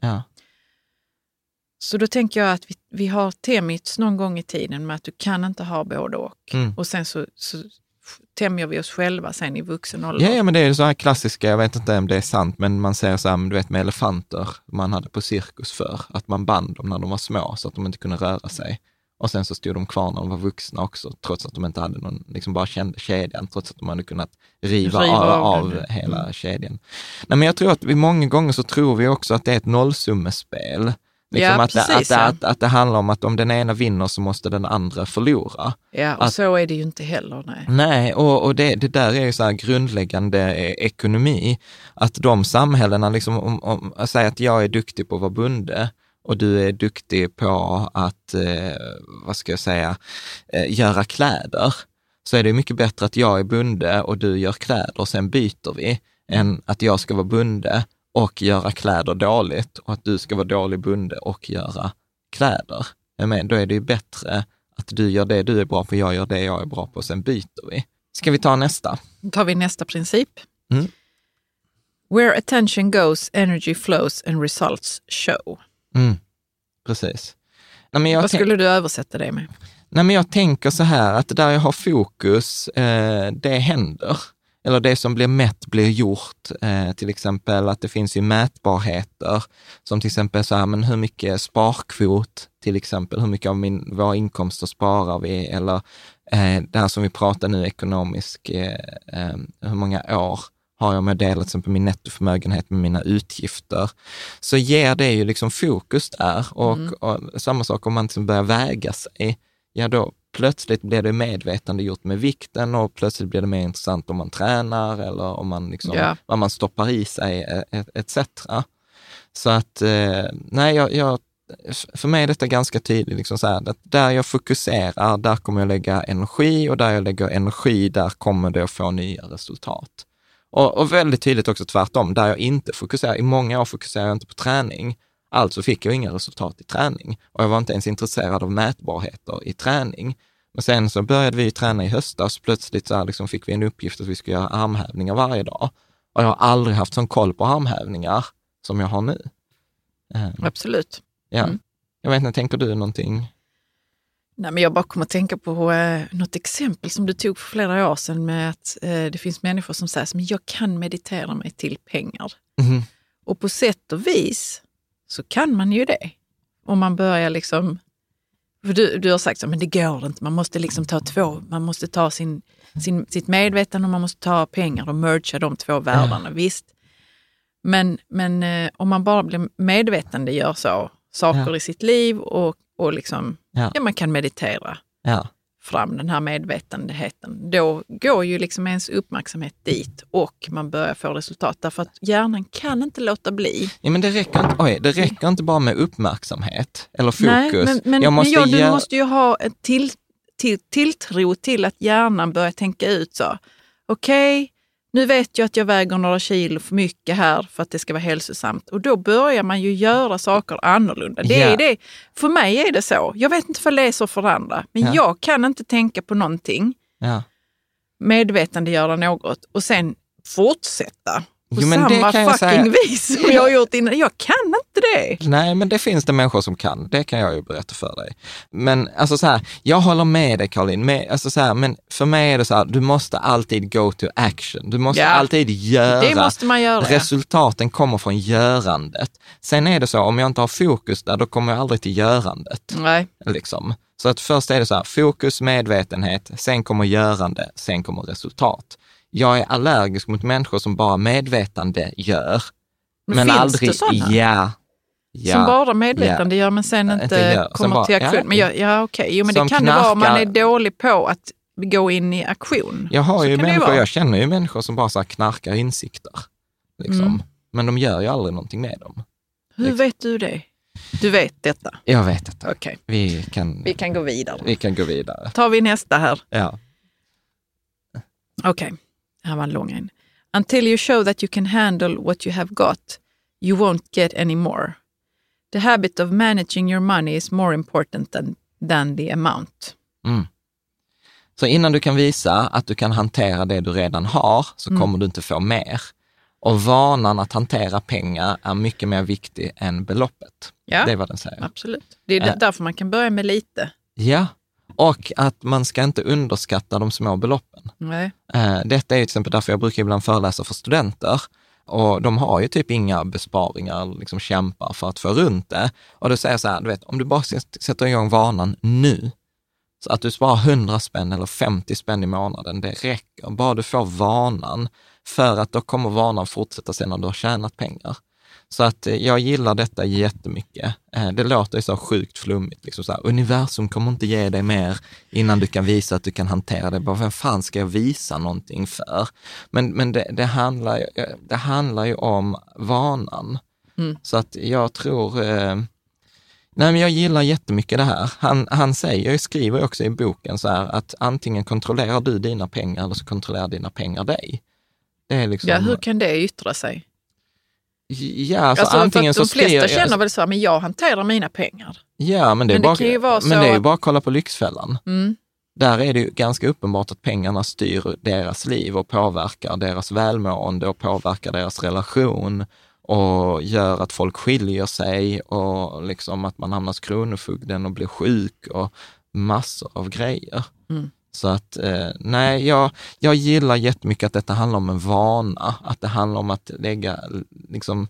Speaker 2: Så då tänker jag att vi, vi har tämjts någon gång i tiden med att du kan inte ha både och.
Speaker 3: Mm.
Speaker 2: Och sen så, så tämjer vi oss själva sen i vuxen ålder.
Speaker 3: Ja, ja, men det är så här klassiska, jag vet inte om det är sant, men man säger så här, du vet med elefanter man hade på cirkus för att man band dem när de var små så att de inte kunde röra sig. Och sen så stod de kvar när de var vuxna också, trots att de inte hade någon, liksom bara kände kedjan, trots att de hade kunnat riva,
Speaker 2: Riva
Speaker 3: av,
Speaker 2: av den.
Speaker 3: hela kedjan. Nej, men jag tror att vi många gånger så tror vi också att det är ett nollsummespel. Liksom
Speaker 2: Ja,
Speaker 3: att, det, att,
Speaker 2: precis,
Speaker 3: det,
Speaker 2: ja.
Speaker 3: att, att det handlar om att om den ena vinner så måste den andra förlora.
Speaker 2: Ja, och
Speaker 3: Att-
Speaker 2: så är det ju inte heller. Nej.
Speaker 3: Nej, och, och det, det där är ju så här grundläggande eh, ekonomi, att de samhällena, liksom, om, om, jag säger att jag är duktig på att vara bonde och du är duktig på att, eh, vad ska jag säga, eh, göra kläder, så är det mycket bättre att jag är bonde och du gör kläder och sen byter vi, än att jag ska vara bonde och göra kläder dåligt och att du ska vara dålig bonde och göra kläder. Menar, då är det ju bättre att du gör det du är bra på, jag gör det jag är bra på, sen byter vi. Ska vi ta nästa?
Speaker 2: Då tar vi nästa princip.
Speaker 3: Mm.
Speaker 2: Where attention goes, energy flows and results show.
Speaker 3: Mm. Precis. Nej, men
Speaker 2: Vad skulle du översätta det med?
Speaker 3: Nej, men jag tänker så här att där jag har fokus, eh, det händer. Eller det som blir mätt blir gjort. Eh, till exempel att det finns ju mätbarheter, som till exempel så här, men hur mycket sparkvot, till exempel, hur mycket av min, våra inkomster sparar vi? Eller eh, det här som vi pratar nu, ekonomisk, eh, eh, hur många år har jag med att dela till min nettoförmögenhet med mina utgifter, så ger det ju liksom fokus där. Och, och samma sak om man liksom börjar väga sig, ja då plötsligt blir det medvetande gjort med vikten och plötsligt blir det mer intressant om man tränar eller om man liksom,
Speaker 2: Ja.
Speaker 3: vad man stoppar i sig eh, etc. Så att, eh, nej, jag, jag, för mig är detta ganska tydligt, liksom så här, att där jag fokuserar, där kommer jag lägga energi och där jag lägger energi, där kommer det att få nya resultat. Och, och väldigt tydligt också tvärtom, där jag inte fokuserar, i många år fokuserar jag inte på träning, alltså fick jag inga resultat i träning och jag var inte ens intresserad av mätbarheter i träning. Men sen så började vi träna i höstas, plötsligt så här liksom fick vi en uppgift att vi ska göra armhävningar varje dag. Och jag har aldrig haft sån koll på armhävningar som jag har nu. Eh,
Speaker 2: Absolut.
Speaker 3: Ja.
Speaker 2: Mm.
Speaker 3: Jag vet inte, tänker du någonting?
Speaker 2: Nej, men jag bara kommer att tänka på eh, något exempel som du tog för flera år sedan med att eh, det finns människor som säger att jag kan meditera mig till pengar.
Speaker 3: Mhm.
Speaker 2: Och på sätt och vis så kan man ju det. Om man börjar liksom... För du, du har sagt så men det går inte. Man måste liksom ta två. Man måste ta sin, sin, sitt medvetande och man måste ta pengar och mergea de två världarna. Visst. Men, men eh, om man bara blir medvetande gör så, saker
Speaker 3: Ja.
Speaker 2: i sitt liv och, och liksom,
Speaker 3: Ja.
Speaker 2: ja, man kan meditera
Speaker 3: Ja.
Speaker 2: Fram den här medvetenheten, då går ju liksom ens uppmärksamhet dit och man börjar få resultat. Därför att hjärnan kan inte låta bli.
Speaker 3: ja, men det räcker, inte, oj, det räcker inte bara med uppmärksamhet eller fokus.
Speaker 2: Nej, men, men,
Speaker 3: jag måste
Speaker 2: men ja, du måste ju ha en till, till, tilltro till att hjärnan börjar tänka ut så. Okej, nu vet jag att jag väger några kilo för mycket här för att det ska vara hälsosamt. Och då börjar man ju göra saker annorlunda. Det
Speaker 3: Ja.
Speaker 2: är det. För mig är det så. Jag vet inte för det är så för andra. Men
Speaker 3: Ja.
Speaker 2: jag kan inte tänka på någonting
Speaker 3: Ja.
Speaker 2: medvetandegöra något och sen fortsätta på
Speaker 3: Jo, men det
Speaker 2: samma
Speaker 3: kan jag
Speaker 2: fucking
Speaker 3: säga.
Speaker 2: vis som jag har gjort innan. Jag kan inte det.
Speaker 3: Nej, men det finns det människor som kan. Det kan jag ju berätta för dig. Men alltså så här, jag håller med dig Caroline. Med, alltså så här, men för mig är det så här, du måste alltid go to action. Du måste
Speaker 2: Ja.
Speaker 3: alltid göra.
Speaker 2: Det måste man göra.
Speaker 3: Resultaten kommer från görandet. Sen är det så, om jag inte har fokus där, då kommer jag aldrig till görandet.
Speaker 2: Nej.
Speaker 3: Liksom. Så att först är det så här, fokus, medvetenhet, sen kommer görande, sen kommer resultat. Jag är allergisk mot människor som bara medvetande gör,
Speaker 2: Men
Speaker 3: men,
Speaker 2: finns
Speaker 3: aldrig,
Speaker 2: det sådana?
Speaker 3: ja. ja
Speaker 2: som bara medvetande gör men sen
Speaker 3: Inte
Speaker 2: inte kommer
Speaker 3: bara-
Speaker 2: till aktion.
Speaker 3: ja,
Speaker 2: men jag, ja, okej. Jo, men det kan det vara om man är
Speaker 3: knarkar.
Speaker 2: dålig på att gå in i aktion.
Speaker 3: Jag har
Speaker 2: Så
Speaker 3: ju människor, jag känner ju människor som bara så knarkar insikter. Liksom.
Speaker 2: Mm.
Speaker 3: Men de gör ju aldrig någonting med dem.
Speaker 2: Hur vet du det? Du vet detta?
Speaker 3: Jag vet inte.
Speaker 2: Okej,
Speaker 3: Vi kan,
Speaker 2: vi kan gå vidare.
Speaker 3: vi kan gå vidare.
Speaker 2: tar vi nästa här.
Speaker 3: Ja.
Speaker 2: Okej, det här var en lång en. Until you show that you can handle what you have got, you won't get any more. The habit of managing your money is more important than, than the amount.
Speaker 3: Mm. Så innan du kan visa att du kan hantera det du redan har, så
Speaker 2: Mm.
Speaker 3: kommer du inte få mer. Och vanan att hantera pengar är mycket mer viktig än beloppet.
Speaker 2: Ja.
Speaker 3: Det är vad den säger.
Speaker 2: Absolut. Det är därför man kan börja med lite.
Speaker 3: Ja, och att man ska inte underskatta de små beloppen.
Speaker 2: Nej.
Speaker 3: Eh, Detta är ju till exempel därför jag brukar ibland föreläsa för studenter. Och de har ju typ inga besparingar, liksom kämpar för att få runt det. Och då säger jag så här, du vet, om du bara sätter igång vanan nu, så att du sparar 100 spänn eller 50 spänn i månaden, det räcker. Bara du får vanan, för att då kommer vanan fortsätta sen när du har tjänat pengar. Så att eh, jag gillar detta jättemycket. Eh, Det låter ju så sjukt flummigt. Liksom så här, universum kommer inte ge dig mer innan du kan visa att du kan hantera det. Bara, vem fan ska jag visa någonting för? Men, men det, det, handlar, eh, det handlar ju om vanan.
Speaker 2: Mm.
Speaker 3: Så att jag tror... Nej, men jag gillar jättemycket det här. Han, han säger, jag skriver också i boken så här att antingen kontrollerar du dina pengar eller så kontrollerar dina pengar dig. Det är liksom...
Speaker 2: Ja, hur kan det yttra sig?
Speaker 3: Ja, alltså,
Speaker 2: Alltså,
Speaker 3: antingen så
Speaker 2: de flesta
Speaker 3: skriver-
Speaker 2: känner väl så här, men jag hanterar mina pengar.
Speaker 3: Ja, men det är,
Speaker 2: Men det
Speaker 3: bara,
Speaker 2: kan ju vara så
Speaker 3: men det är
Speaker 2: att-
Speaker 3: bara att kolla på Lyxfällan.
Speaker 2: Mm.
Speaker 3: Där är det ju ganska uppenbart att pengarna styr deras liv och påverkar deras välmående och påverkar deras relation och gör att folk skiljer sig och liksom att man hamnar hos Kronofogden och blir sjuk och massor av grejer.
Speaker 2: Mm.
Speaker 3: Så att, eh, nej, jag, jag gillar jättemycket att detta handlar om en vana, att det handlar om att lägga, liksom,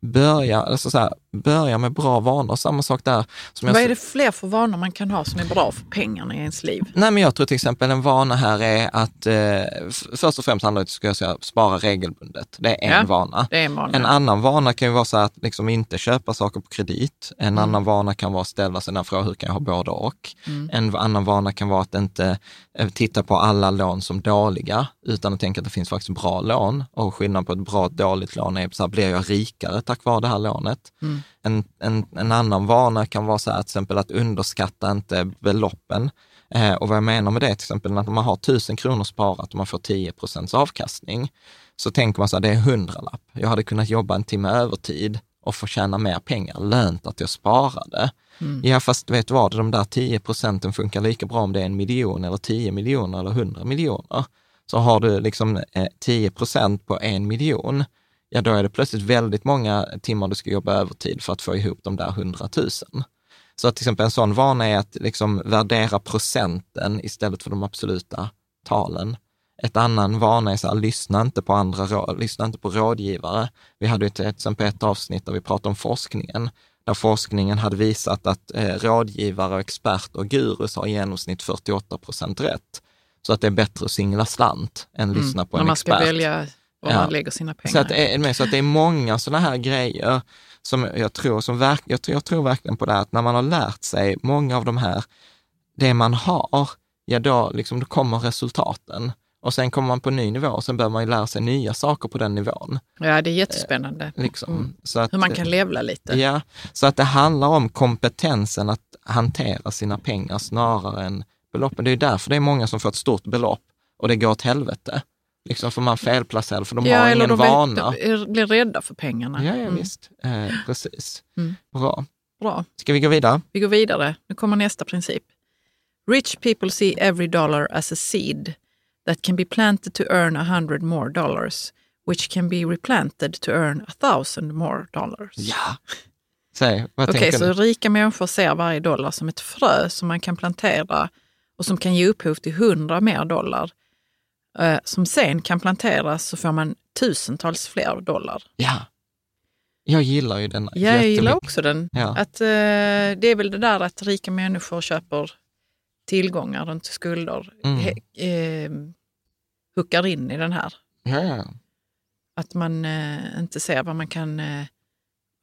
Speaker 3: börja, alltså så här, börja med bra vanor. Samma sak där. Som jag
Speaker 2: Vad är det fler för vanor man kan ha som är bra för pengarna i ens liv?
Speaker 3: Nej, men jag tror till exempel en vana här är att eh, först och främst handlar det jag säga, spara regelbundet. Det är en
Speaker 2: Ja,
Speaker 3: vana.
Speaker 2: Det är en vana.
Speaker 3: En annan vana kan ju vara så att liksom inte köpa saker på kredit. En
Speaker 2: Mm.
Speaker 3: annan vana kan vara att ställa sig den frågan, hur kan jag ha både och?
Speaker 2: Mm.
Speaker 3: En annan vana kan vara att inte eh, titta på alla lån som dåliga, utan att tänka att det finns faktiskt bra lån. Och skillnaden på ett bra och ett dåligt lån är, så här, blir jag rikare tack vare det här lånet?
Speaker 2: Mm.
Speaker 3: En, en, en annan vana kan vara så här, till exempel att underskatta inte beloppen. Eh, och vad jag menar med det, till exempel att om man har 1000 kronor sparat och man får 10 procents avkastning, så tänker man så här, det är en hundralapp. Jag hade kunnat jobba en timme övertid och få tjäna mer pengar, lönt att jag sparade. Ja, fast vet du vad, de där 10 procenten funkar lika bra om det är en miljon eller 10 miljoner eller 100 miljoner. Så har du liksom eh, 10 procent på en miljon, ja då är det plötsligt väldigt många timmar du ska jobba övertid för att få ihop de där 100 000. Så att till exempel en sån vana är att liksom värdera procenten istället för de absoluta talen. Ett annan vana är så här, lyssna inte på andra, lyssna inte på rådgivare. Vi hade ju till exempel ett avsnitt där vi pratade om forskningen, där forskningen hade visat att eh, rådgivare, och experter och gurus har i genomsnitt 48 procent rätt. Så att det är bättre att singla slant än lyssna på
Speaker 2: När
Speaker 3: en
Speaker 2: man ska
Speaker 3: expert.
Speaker 2: välja var man lägger sina pengar.
Speaker 3: Så att, det är, så att det är många sådana här grejer som jag tror, som verk, jag, tror, jag tror verkligen på det här, att när man har lärt sig många av de här, det man har, ja då, liksom, då kommer resultaten. Och sen kommer man på ny nivå och sen behöver man ju lära sig nya saker på den nivån.
Speaker 2: ja, det är jättespännande.
Speaker 3: Liksom.
Speaker 2: Mm.
Speaker 3: Så att,
Speaker 2: Hur man kan levla lite.
Speaker 3: Ja, så att det handlar om kompetensen att hantera sina pengar snarare än beloppen. Det är därför det är många som får ett stort belopp och det går åt helvete. Liksom för man felplacerar, för de
Speaker 2: ja,
Speaker 3: har ingen
Speaker 2: de
Speaker 3: vana.
Speaker 2: vet, blir rädda för pengarna.
Speaker 3: Ja, ja
Speaker 2: Mm.
Speaker 3: visst. Eh, precis.
Speaker 2: Mm.
Speaker 3: Bra.
Speaker 2: Bra.
Speaker 3: Ska vi gå vidare?
Speaker 2: Vi går vidare. Nu kommer nästa princip. Rich people see every dollar as a seed that can be planted to earn a hundred more dollars. which can be replanted to earn a thousand more dollars.
Speaker 3: Ja. Säg, vad
Speaker 2: Okej,
Speaker 3: tänker
Speaker 2: så
Speaker 3: du?
Speaker 2: rika människor ser varje dollar som ett frö som man kan plantera och som kan ge upphov till hundra mer dollar. Eh, som sen kan planteras så får man tusentals fler dollar.
Speaker 3: Ja. Jag gillar ju den
Speaker 2: Ja, jag gillar också den.
Speaker 3: Ja.
Speaker 2: Att, eh, det är väl det där att rika människor köper tillgångar och inte skulder.
Speaker 3: Mm.
Speaker 2: He, eh, hookar in i den här.
Speaker 3: Ja, ja.
Speaker 2: Att man eh, inte ser vad man kan, eh,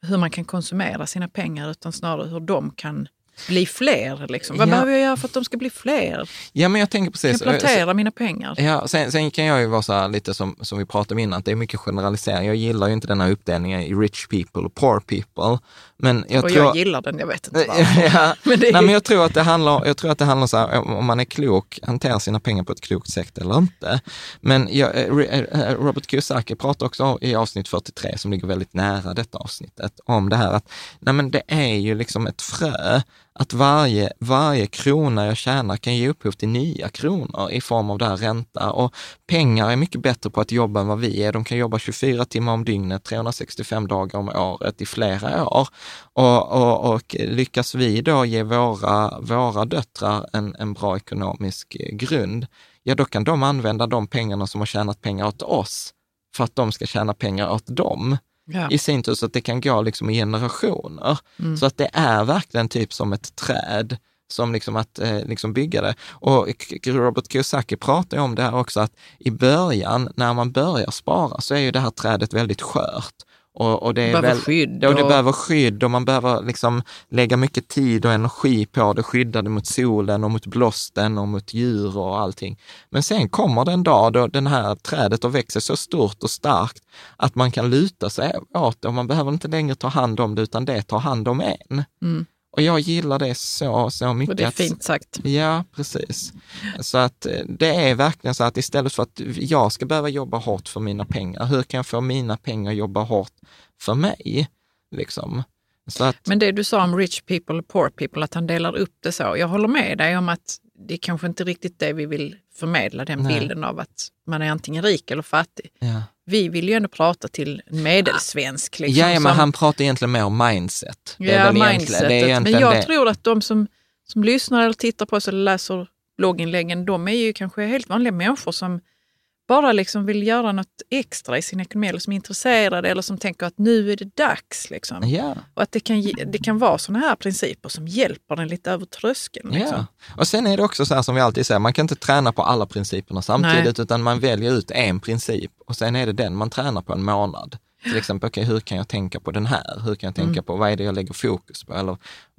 Speaker 2: hur man kan konsumera sina pengar utan snarare hur de kan bli fler. Liksom. Vad
Speaker 3: Ja.
Speaker 2: behöver jag göra för att de ska bli fler?
Speaker 3: ja, men jag tänker
Speaker 2: Jag
Speaker 3: precis.
Speaker 2: kan plantera mina pengar.
Speaker 3: Ja, sen, sen kan jag ju vara så här lite som, som vi pratade om innan, att det är mycket generalisering. Jag gillar ju inte den här uppdelningen i rich people och poor people. Men jag
Speaker 2: och
Speaker 3: tror...
Speaker 2: jag gillar den, jag vet inte varför.
Speaker 3: ja.
Speaker 2: Men det är-
Speaker 3: Nej, men jag tror att det handlar, jag tror att det handlar så här, om man är klok, hanterar sina pengar på ett klokt sätt eller inte. Men jag, eh, eh, Robert Kiyosaki pratar också i avsnitt 43, som ligger väldigt nära detta avsnittet, om det här att nej, men det är ju liksom ett frö, att varje, varje krona jag tjänar kan ge upphov till nya kronor i form av det här ränta. Och pengar är mycket bättre på att jobba än vad vi är. De kan jobba 24 timmar om dygnet, 365 dagar om året i flera år. Och, och, och lyckas vi då ge våra, våra döttrar en, en bra ekonomisk grund, ja då kan de använda de pengarna som har tjänat pengar åt oss för att de ska tjäna pengar åt dem
Speaker 2: Ja.
Speaker 3: i sin tur så att det kan gå liksom i generationer. Så att det är verkligen typ som ett träd som liksom att eh, liksom bygga det. Och Robert Kiyosaki pratar ju om det här också, att i början, när man börjar spara, så är ju det här trädet väldigt skört. Och, och det är
Speaker 2: Behöver
Speaker 3: väl,
Speaker 2: skydd
Speaker 3: Ja, och det
Speaker 2: och-
Speaker 3: behöver skydd och man behöver liksom lägga mycket tid och energi på det, skydda det mot solen och mot blåsten och mot djur och allting. Men sen kommer det en dag då den här trädet och växer så stort och starkt att man kan luta sig åt det och man behöver inte längre ta hand om det utan det tar hand om en. Och jag gillar det så, så mycket.
Speaker 2: Och det är
Speaker 3: att-
Speaker 2: fint sagt.
Speaker 3: Ja, precis. Så att eh, det är verkligen så att istället för att jag ska behöva jobba hårt för mina pengar, hur kan jag få mina pengar att jobba hårt för mig? Liksom. Att,
Speaker 2: Men det du sa om rich people och poor people, att han delar upp det så. Jag håller med dig om att det är kanske inte riktigt det vi vill förmedla, den
Speaker 3: Nej.
Speaker 2: bilden av att man är antingen rik eller fattig.
Speaker 3: ja.
Speaker 2: Vi vill ju ändå prata till en medelsvensk. Liksom,
Speaker 3: ja, ja, men
Speaker 2: som-
Speaker 3: han pratar egentligen mer om mindset. Det
Speaker 2: Ja, mindsetet. Men jag
Speaker 3: det.
Speaker 2: tror att de som, som lyssnar eller tittar på oss eller läser blogginläggen, de är ju kanske helt vanliga människor som bara liksom vill göra något extra i sin ekonomi eller som är intresserade eller som tänker att nu är det dags. Liksom.
Speaker 3: Ja.
Speaker 2: Och att det kan, det kan vara sådana här principer som hjälper den lite över tröskeln. Liksom.
Speaker 3: Ja, och sen är det också så här som vi alltid säger, man kan inte träna på alla principerna samtidigt, utan man väljer ut en princip och sen är det den man tränar på en månad. Till exempel, okej, hur kan jag tänka på den här? Hur kan jag tänka på, vad är det jag lägger fokus på? Eller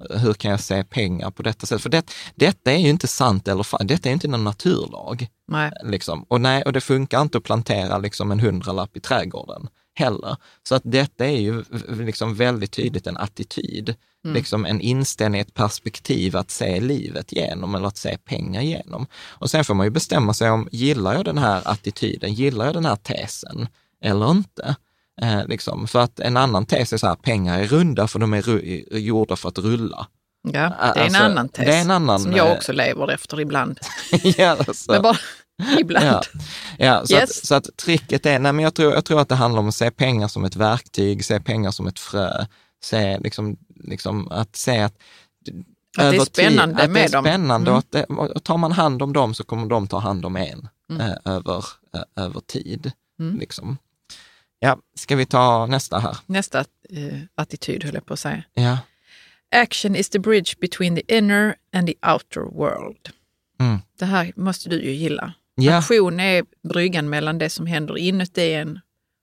Speaker 3: eh, hur kan jag se pengar på detta sätt? För det, detta är ju inte sant eller falskt, detta är inte någon naturlag.
Speaker 2: Nej.
Speaker 3: Liksom. Och, nej, och det funkar inte att plantera liksom en hundralapp i trädgården heller. Så att detta är ju liksom väldigt tydligt en attityd, liksom en inställning, ett perspektiv att se livet genom eller att se pengar genom. Och sen får man ju bestämma sig om, gillar jag den här attityden, gillar jag den här tesen eller inte? Eh, liksom. För att en annan tes är så här, pengar är runda för de är ru- gjorda för att rulla.
Speaker 2: Ja, det är en
Speaker 3: Alltså,
Speaker 2: annan tes
Speaker 3: det är en annan,
Speaker 2: som jag
Speaker 3: eh,
Speaker 2: också lever efter ibland.
Speaker 3: ja, alltså.
Speaker 2: Men bara ibland.
Speaker 3: Ja, ja så,
Speaker 2: Yes.
Speaker 3: att, så att tricket är, nej men jag tror, jag tror att det handlar om att se pengar som ett verktyg, se pengar som ett frö, se liksom, liksom att se att
Speaker 2: det är spännande
Speaker 3: tid, att det
Speaker 2: med
Speaker 3: är
Speaker 2: dem.
Speaker 3: spännande
Speaker 2: Mm.
Speaker 3: och, att det, tar man hand om dem så kommer de ta hand om en eh, över, eh, över tid.
Speaker 2: Mm.
Speaker 3: Liksom. Ja, ska vi ta nästa här?
Speaker 2: Nästa eh, attityd höll jag på att säga.
Speaker 3: Ja.
Speaker 2: Action is the bridge between the inner and the outer world.
Speaker 3: Mm.
Speaker 2: Det här måste du ju gilla.
Speaker 3: Ja.
Speaker 2: Aktion är bryggan mellan det som händer inuti en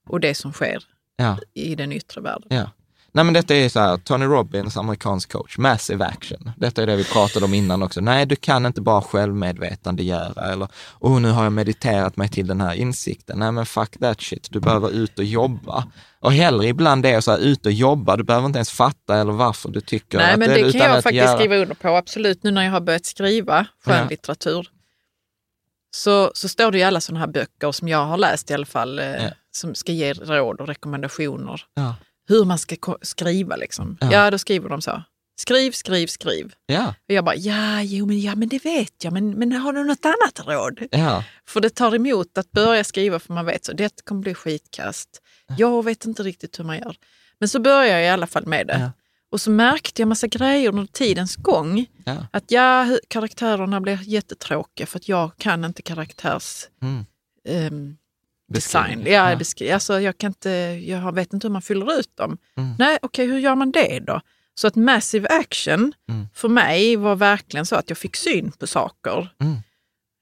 Speaker 2: och det som sker
Speaker 3: Ja.
Speaker 2: i den yttre världen.
Speaker 3: Ja. Nej men detta är så här, Tony Robbins, amerikansk coach, massive action. Detta är det vi pratade om innan också. Nej, du kan inte bara självmedvetande göra eller, oh nu har jag mediterat mig till den här insikten. Nej men fuck that shit, du behöver ut och jobba. Och hellre ibland det är så här, ut och jobba, du behöver inte ens fatta eller varför du tycker
Speaker 2: Nej,
Speaker 3: att
Speaker 2: men
Speaker 3: det,
Speaker 2: det kan jag faktiskt
Speaker 3: göra.
Speaker 2: skriva under på, absolut. Nu när jag har börjat skriva skönlitteratur så, så står det i alla sådana här böcker som jag har läst i alla fall, eh,
Speaker 3: Ja.
Speaker 2: som ska ge råd och rekommendationer.
Speaker 3: Ja.
Speaker 2: Hur man ska skriva liksom.
Speaker 3: Ja.
Speaker 2: Ja. då skriver de så. Skriv, skriv, skriv.
Speaker 3: Ja,
Speaker 2: Och jag bara, ja, jo, men, ja, men det vet jag, men, men har du något annat råd?
Speaker 3: ja,
Speaker 2: För det tar emot att börja skriva för man vet så det kommer bli skitkast. Jag vet inte riktigt hur man gör. Men så började jag i alla fall med det.
Speaker 3: Ja.
Speaker 2: Och så märkte jag massa grejer under tidens gång.
Speaker 3: ja.
Speaker 2: Att ja, karaktärerna blir jättetråkiga för att jag kan inte karaktärs...
Speaker 3: Mm. Beskrivning.
Speaker 2: Design. Ja,
Speaker 3: Ja.
Speaker 2: Beskri- alltså, jag, kan inte, jag vet inte hur man fyller ut dem.
Speaker 3: Mm.
Speaker 2: Nej, okej, hur gör man det då? Så att massive action
Speaker 3: Mm.
Speaker 2: för mig var verkligen så att jag fick syn på saker.
Speaker 3: Mm.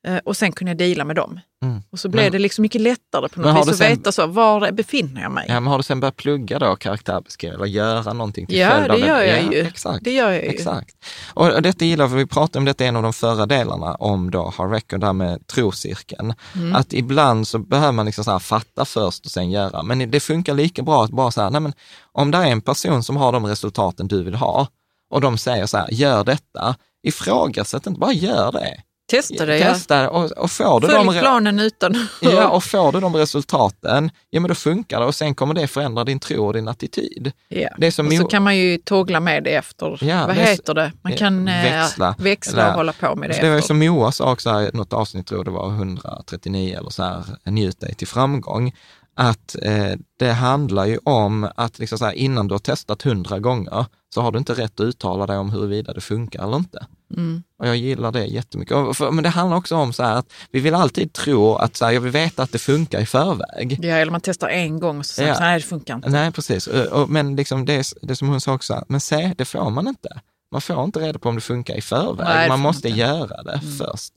Speaker 2: Eh, och sen kunde jag deala med dem.
Speaker 3: Mm.
Speaker 2: Och så blev
Speaker 3: Men-
Speaker 2: det liksom mycket lättare på något vis att
Speaker 3: sen-
Speaker 2: veta så, var befinner jag mig?
Speaker 3: Ja, men har du sen börjat plugga då karaktärbeskrivning eller göra någonting till
Speaker 2: Ja,
Speaker 3: följd av
Speaker 2: det gör jag
Speaker 3: ja,
Speaker 2: ju.
Speaker 3: Exakt.
Speaker 2: Det gör jag ju.
Speaker 3: Exakt. Och och detta gillar för vi pratade om detta i en av de förra delarna om då har record där med troscirkeln.
Speaker 2: Mm.
Speaker 3: Att ibland så behöver man liksom så här fatta först och sen göra. Men det funkar lika bra att bara så här, nej men om det är en person som har de resultaten du vill ha och de säger så här, gör detta, ifrågasätt inte, bara gör det.
Speaker 2: Testa det, ja.
Speaker 3: Testa och, och får du
Speaker 2: Följ
Speaker 3: de...
Speaker 2: planen utan
Speaker 3: Ja, och får du de resultaten, ja men då funkar det och sen kommer det förändra din tro och din attityd.
Speaker 2: Ja.
Speaker 3: Det är som
Speaker 2: och så kan man ju tågla med det efter.
Speaker 3: Ja,
Speaker 2: Vad
Speaker 3: det
Speaker 2: heter det? Man
Speaker 3: eh,
Speaker 2: kan eh,
Speaker 3: växla.
Speaker 2: växla och hålla på med det.
Speaker 3: Det var ju som Moa sa också här, i något avsnitt, tror det var 139 eller så här, njut dig till framgång. Att eh, det handlar ju om att liksom så här, innan du har testat hundra gånger så har du inte rätt att uttala dig om huruvida det funkar eller inte.
Speaker 2: Mm.
Speaker 3: Och jag gillar det jättemycket. För, men det handlar också om så här att vi vill alltid tro att så här, jag vill veta att det funkar i förväg.
Speaker 2: Ja, eller man testar en gång och så säger
Speaker 3: Ja.
Speaker 2: så här, det funkar inte.
Speaker 3: Nej, precis. Och, men liksom det, det som hon sa också, men se, det får man inte. Man får inte reda på om det funkar i förväg.
Speaker 2: Nej,
Speaker 3: man måste
Speaker 2: inte. Mm.
Speaker 3: göra det först.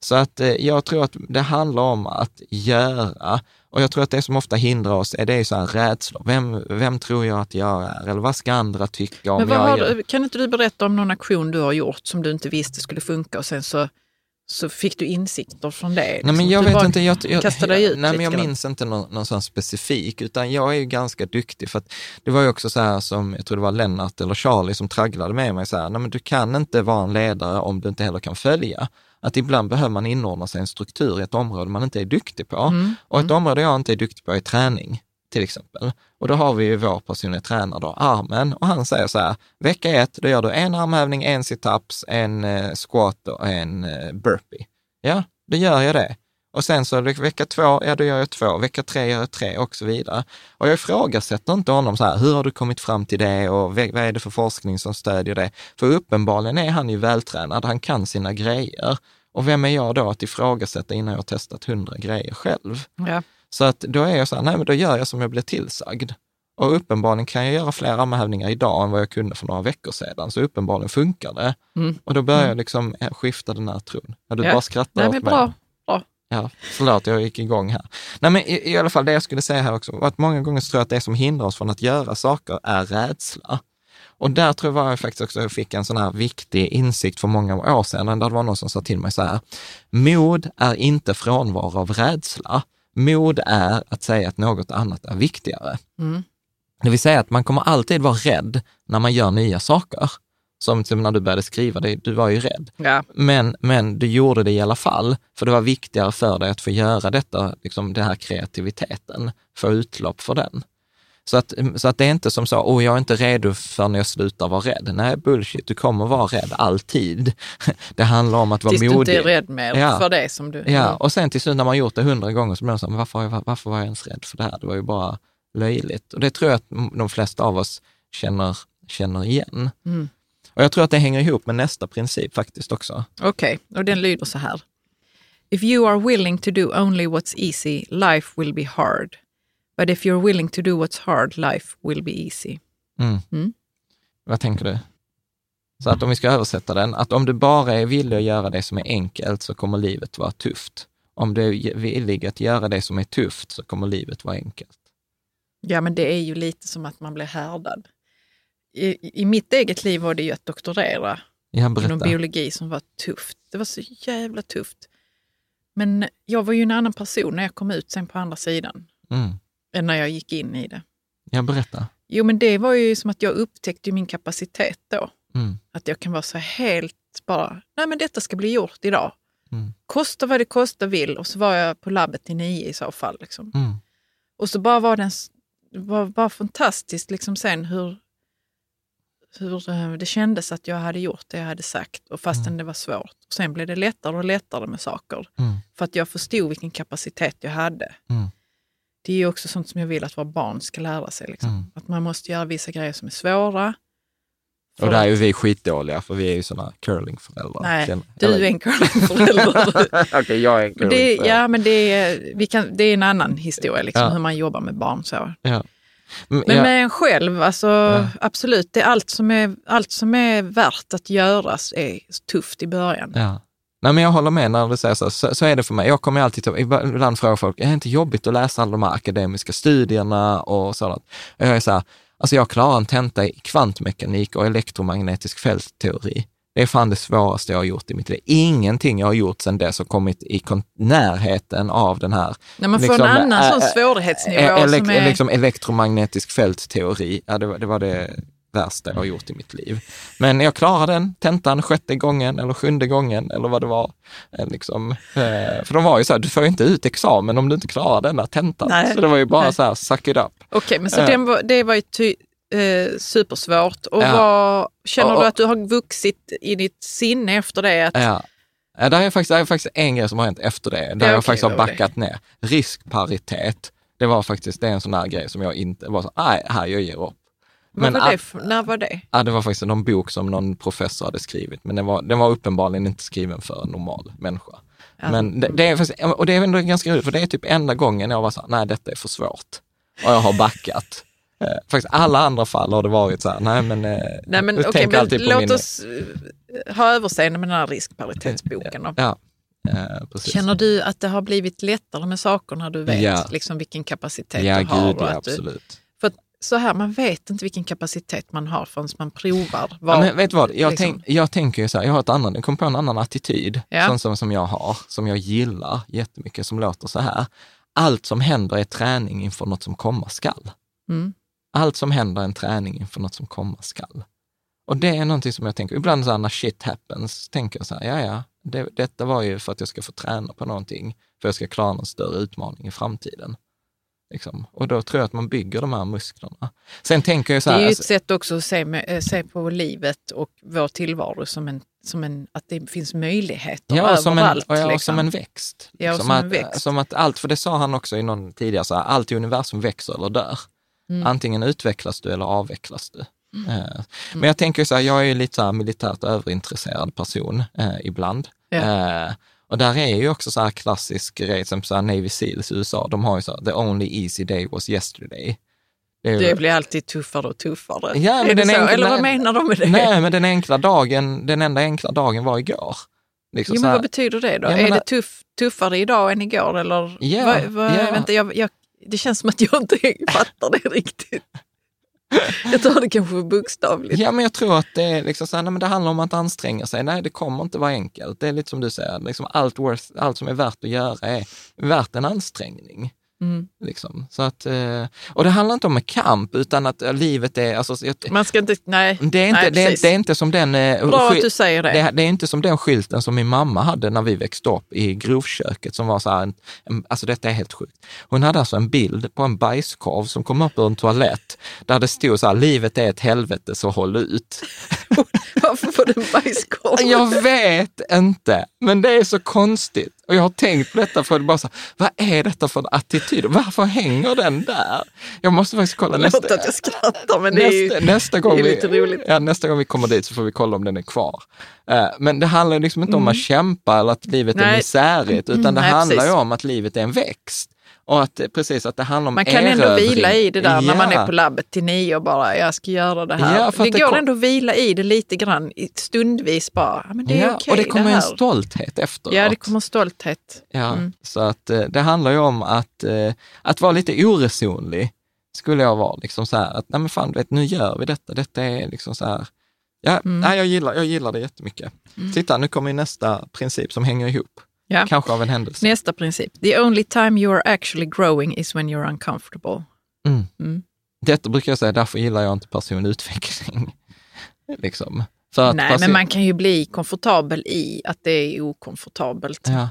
Speaker 3: Så att eh, jag tror att det handlar om att göra. Och jag tror att det som ofta hindrar oss är det är så här rädslor. Vem, vem tror jag att jag är? Eller vad ska andra tycka om jag
Speaker 2: har du, kan inte du berätta om någon aktion du har gjort som du inte visste skulle funka och sen så, så fick du insikter från det?
Speaker 3: Nej, men
Speaker 2: liksom?
Speaker 3: jag
Speaker 2: Du
Speaker 3: vet inte. Jag, jag,
Speaker 2: kastade dig ut
Speaker 3: nej, men jag
Speaker 2: grann.
Speaker 3: minns inte någon, någon sån specifik, utan jag är ju ganska duktig för att det var ju också så här som, jag tror det var Lennart eller Charlie som tragglade med mig så här, nej men du kan inte vara en ledare om du inte heller kan följa. Att ibland behöver man inordna sig i en struktur i ett område man inte är duktig på.
Speaker 2: Mm.
Speaker 3: Och ett område jag inte är duktig på är träning, till exempel. Och då har vi ju vår personliga tränare då, Armen, och han säger så här, vecka ett, då gör du en armhävning, en situps, en eh, squat och en eh, burpee. Ja, då gör jag det. Och sen så vecka två, ja då gör jag två, vecka tre gör jag tre och så vidare. Och jag ifrågasätter inte honom så här, hur har du kommit fram till det och vad är det för forskning som stödjer det? För uppenbarligen är han ju vältränad, han kan sina grejer. Och vem är jag då att ifrågasätta innan jag har testat hundra grejer själv?
Speaker 2: Ja.
Speaker 3: Så att då är jag så här, nej men då gör jag som jag blir tillsagd. Och uppenbarligen kan jag göra fler armhävningar idag än vad jag kunde för några veckor sedan. Så uppenbarligen funkar det.
Speaker 2: Mm.
Speaker 3: Och då börjar jag liksom eh, skifta den här tron. Ja, du
Speaker 2: Ja.
Speaker 3: bara skrattar
Speaker 2: Nej,
Speaker 3: åt
Speaker 2: men
Speaker 3: mig.
Speaker 2: bra. bra.
Speaker 3: Ja, förlåt, jag gick igång här. Nej, men i, i alla fall det jag skulle säga här också, att många gånger tror jag att det som hindrar oss från att göra saker är rädsla. Och där tror jag faktiskt också jag fick en sån här viktig insikt för många år sedan, där det var någon som sa till mig så här, mod är inte frånvaro av rädsla. Mod är att säga att något annat är viktigare.
Speaker 2: Mm.
Speaker 3: Det vill säga att man kommer alltid vara rädd när man gör nya saker. Som till när du började skriva, det, du var ju rädd.
Speaker 2: Ja.
Speaker 3: Men, men du gjorde det i alla fall, för det var viktigare för dig att få göra detta, liksom den här kreativiteten, få utlopp för den. Så att, så att det är inte som så, oh, jag är inte redo för när jag slutar vara rädd. Nej, bullshit, du kommer vara rädd alltid. Det handlar om att vara
Speaker 2: Tills du
Speaker 3: modig.
Speaker 2: inte är rädd mer
Speaker 3: Ja.
Speaker 2: för det som du...
Speaker 3: Ja, och sen till slut när man gjort det hundra gånger så blir man så här, varför, jag- varför var jag ens rädd för det här? Det var ju bara löjligt. Och det tror jag att de flesta av oss känner, känner igen.
Speaker 2: Mm.
Speaker 3: Och jag tror att det hänger ihop med nästa princip faktiskt också.
Speaker 2: Okej, och den lyder så här. If you are willing to do only what's easy, life will be hard. But if you're willing to do what's hard, life will be easy.
Speaker 3: Mm.
Speaker 2: Mm.
Speaker 3: Vad tänker du? Så att om vi ska översätta den, att om du bara är villig att göra det som är enkelt så kommer livet vara tufft. Om du är villig att göra det som är tufft så kommer livet vara enkelt.
Speaker 2: Ja, men det är ju lite som att man blir härdad. I, I mitt eget liv var det ju att doktorera
Speaker 3: Ja,
Speaker 2: inom biologi som var tufft. Det var så jävla tufft. Men jag var ju en annan person när jag kom ut sen på andra sidan
Speaker 3: Mm.
Speaker 2: Än när jag gick in i det.
Speaker 3: Ja, berätta.
Speaker 2: Jo, men det var ju som att jag upptäckte min kapacitet då.
Speaker 3: Mm.
Speaker 2: Att jag kan vara så helt bara, nej men detta ska bli gjort idag.
Speaker 3: Mm.
Speaker 2: Kosta vad det kosta vill och så var jag på labbet till nio i så fall. Liksom.
Speaker 3: Mm.
Speaker 2: Och så bara var den, det var bara fantastiskt liksom sen hur hur eh, det kändes att jag hade gjort det jag hade sagt och fastän det var svårt. Och sen blev det lättare och lättare med saker.
Speaker 3: Mm.
Speaker 2: För att jag förstod vilken kapacitet jag hade.
Speaker 3: Mm.
Speaker 2: Det är ju också sånt som jag vill att våra barn ska lära sig. Liksom.
Speaker 3: Mm.
Speaker 2: Att man måste göra vissa grejer som är svåra.
Speaker 3: Och där är ju vi skitdåliga för vi är ju sådana curlingföräldrar.
Speaker 2: Nej,
Speaker 3: Känner-
Speaker 2: du är en curlingförälder.
Speaker 3: Okej, jag är en
Speaker 2: Men det,
Speaker 3: curlingförälder.
Speaker 2: ja, men det är, vi kan, det är en annan historia, liksom,
Speaker 3: Ja.
Speaker 2: hur man jobbar med barn. Så.
Speaker 3: Ja. Men,
Speaker 2: Men
Speaker 3: ja,
Speaker 2: med en själv, alltså,
Speaker 3: Ja.
Speaker 2: absolut, det är allt, som är, allt som är värt att göras är tufft i början.
Speaker 3: ja. Nej, men jag håller med när du säger så. så. Så är det för mig. Jag kommer alltid ibland frågar folk, är det inte jobbigt att läsa alla de här akademiska studierna och sådant? Och jag är så här, alltså jag klarar en tenta i kvantmekanik och elektromagnetisk fältteori. Det är fan det svåraste jag har gjort i mitt liv. Ingenting jag har gjort sedan dess har kommit i närheten av den här
Speaker 2: man får
Speaker 3: liksom,
Speaker 2: en annan
Speaker 3: ä-
Speaker 2: sån svårighetsnivå
Speaker 3: elek-
Speaker 2: som är...
Speaker 3: liksom elektromagnetisk fältteori. Ja, det, var, det var det värsta jag har gjort i mitt liv. Men jag klarade den tentan sjätte gången eller sjunde gången eller vad det var. Eh, Liksom, eh, för de var ju så här, du får ju inte ut examen om du inte klarar den här tentan.
Speaker 2: Nej.
Speaker 3: Så det var ju bara
Speaker 2: Nej.
Speaker 3: så här, suck it up.
Speaker 2: Okej, men så den var, det var ju ty, eh, supersvårt. Och
Speaker 3: Ja.
Speaker 2: vad, känner
Speaker 3: Och-
Speaker 2: du att du har vuxit i ditt sinne efter det? Att,
Speaker 3: Ja. Ja, det är faktiskt, det är faktiskt en grej som har hänt efter det, där
Speaker 2: Ja,
Speaker 3: jag faktiskt har
Speaker 2: var det?
Speaker 3: backat ner. Riskparitet, det var faktiskt det är en sån här grej som jag inte var så, nej, här, jag ger upp.
Speaker 2: Vad var det för, när var det?
Speaker 3: Ja, det var faktiskt någon bok som någon professor hade skrivit, men den var, den var uppenbarligen inte skriven för en normal människa.
Speaker 2: Ja.
Speaker 3: Men det, det är och det är ändå ganska roligt, för det är typ enda gången jag var så här, nej detta är för svårt. Och jag har backat. Eh, faktiskt alla andra fall har det varit så här, nej men, eh,
Speaker 2: Nej, men,
Speaker 3: tänker
Speaker 2: men
Speaker 3: på
Speaker 2: låt
Speaker 3: min-
Speaker 2: oss eh, ha överseende med den här riskparitetsboken. då.
Speaker 3: Ja, eh.
Speaker 2: Känner du att det har blivit lättare med saker när du vet
Speaker 3: Ja.
Speaker 2: liksom, vilken kapacitet
Speaker 3: ja,
Speaker 2: du har?
Speaker 3: gud, ja,
Speaker 2: du,
Speaker 3: absolut.
Speaker 2: att så här, man vet inte vilken kapacitet man har förrän man provar.
Speaker 3: Ja,
Speaker 2: Vad,
Speaker 3: men vet du vad, jag,
Speaker 2: liksom-
Speaker 3: tänk, jag tänker ju så här, jag har ett annat, jag kom på en annan attityd,
Speaker 2: Ja.
Speaker 3: sån som, som jag har, som jag gillar jättemycket, som låter så här. Allt som händer är träning inför något som komma skall.
Speaker 2: Mm.
Speaker 3: Allt som händer är en träning inför något som komma skall. Och det är någonting som jag tänker, ibland så här när shit happens, tänker jag så här, ja ja, det, detta var ju för att jag ska få träna på någonting, för jag ska klara någon större utmaning i framtiden. Liksom. Och då tror jag att man bygger de här musklerna. Sen tänker jag så
Speaker 2: Det
Speaker 3: här,
Speaker 2: är ju
Speaker 3: alltså-
Speaker 2: ett sätt också att se, eh, se på livet och vår tillvaro som, en, som en, att det finns möjligheter
Speaker 3: Ja, som en,
Speaker 2: överallt.
Speaker 3: och ja,
Speaker 2: liksom.
Speaker 3: som en växt.
Speaker 2: Ja,
Speaker 3: Liksom
Speaker 2: som en
Speaker 3: att,
Speaker 2: växt.
Speaker 3: Som att allt, för det sa han också i någon tidigare, så här, allt i universum växer eller dör.
Speaker 2: Mm.
Speaker 3: Antingen utvecklas du eller avvecklas du. Eh, Men jag tänker så här, jag är lite så militärt överintresserad person eh, ibland.
Speaker 2: Ja.
Speaker 3: Eh, och där är ju också så här klassisk grej, som så här Navy Seals i USA, de har ju så här, the only easy day was yesterday. Det ju-
Speaker 2: Det blir alltid tuffare och tuffare.
Speaker 3: Ja, men den enkla-
Speaker 2: Eller vad menar de med det?
Speaker 3: Nej, men den enkla dagen, den enda enkla dagen var igår. Liksom
Speaker 2: Jo, men
Speaker 3: här-
Speaker 2: vad betyder det då?
Speaker 3: Jag
Speaker 2: är
Speaker 3: menar-
Speaker 2: det tuff, tuffare idag än igår? Eller?
Speaker 3: Ja,
Speaker 2: vad, vad,
Speaker 3: ja.
Speaker 2: Vänta, jag, jag, det känns som att jag inte fattar det riktigt. Jag tar det kanske bokstavligt.
Speaker 3: Ja, men jag tror att det är liksom så här, nej, men det handlar om att anstränga sig. Nej, det kommer inte vara enkelt. Det är lite som du säger, liksom allt, worth, allt som är värt att göra är värt en ansträngning.
Speaker 2: Mm.
Speaker 3: Liksom. Så att, eh, och det handlar inte om en kamp, utan att eh, livet är... Alltså, jag-
Speaker 2: Man ska inte, nej.
Speaker 3: det, är inte,
Speaker 2: nej,
Speaker 3: det, är,
Speaker 2: precis.
Speaker 3: det är inte som den... eh,
Speaker 2: Bra att du säger det.
Speaker 3: det, det är inte som den skylten som min mamma hade när vi växte upp i grovköket som var så här, alltså detta är helt sjukt. Hon hade alltså en bild på en bajskorv som kom upp ur en toalett där det stod så här, livet är ett helvete så håll ut.
Speaker 2: Varför får du en bajskorv?
Speaker 3: Jag vet inte, men det är så konstigt. Och jag har tänkt på detta för att bara så, här, vad är detta för en attityd? Varför hänger den där? Jag måste faktiskt kolla nästa,
Speaker 2: Förlåt att jag skrattar, men det är ju
Speaker 3: nästa, nästa, gång
Speaker 2: är
Speaker 3: vi,
Speaker 2: lite roligt.
Speaker 3: Ja, nästa gång vi kommer dit så får vi kolla om den är kvar. Eh, men det handlar liksom inte om att kämpa eller att livet är
Speaker 2: Mm. Nej.
Speaker 3: misärigt, utan
Speaker 2: Mm,
Speaker 3: det
Speaker 2: nej,
Speaker 3: handlar ju om att livet är en växt. Och att precis att det handlar om
Speaker 2: Man kan ändå
Speaker 3: erövring.
Speaker 2: vila i det där när man
Speaker 3: Ja.
Speaker 2: är på labbet till nio och bara, jag ska göra det här.
Speaker 3: Ja,
Speaker 2: det
Speaker 3: det
Speaker 2: går
Speaker 3: kom-
Speaker 2: ändå att vila i det lite grann, stundvis bara. Ja, men det är
Speaker 3: ja,
Speaker 2: okej
Speaker 3: och det kommer
Speaker 2: här.
Speaker 3: en stolthet efteråt.
Speaker 2: Ja, det kommer stolthet.
Speaker 3: Ja,
Speaker 2: Mm.
Speaker 3: så att eh, det handlar ju om att, eh, att vara lite oresonlig, skulle jag vara. Liksom så här, att nej men fan, vet, nu gör vi detta. Detta är liksom så här, ja,
Speaker 2: Mm.
Speaker 3: nej, jag, gillar, jag gillar det jättemycket. Titta, nu kommer ju nästa princip som hänger ihop,
Speaker 2: Ja.
Speaker 3: kanske av en händelse.
Speaker 2: Nästa princip. The only time you are actually growing is when you're uncomfortable.
Speaker 3: Mm.
Speaker 2: Mm.
Speaker 3: Detta brukar jag säga, därför gillar jag inte personlig utveckling. liksom.
Speaker 2: Nej,
Speaker 3: person-
Speaker 2: men man kan ju bli komfortabel i att det är okomfortabelt.
Speaker 3: Ja.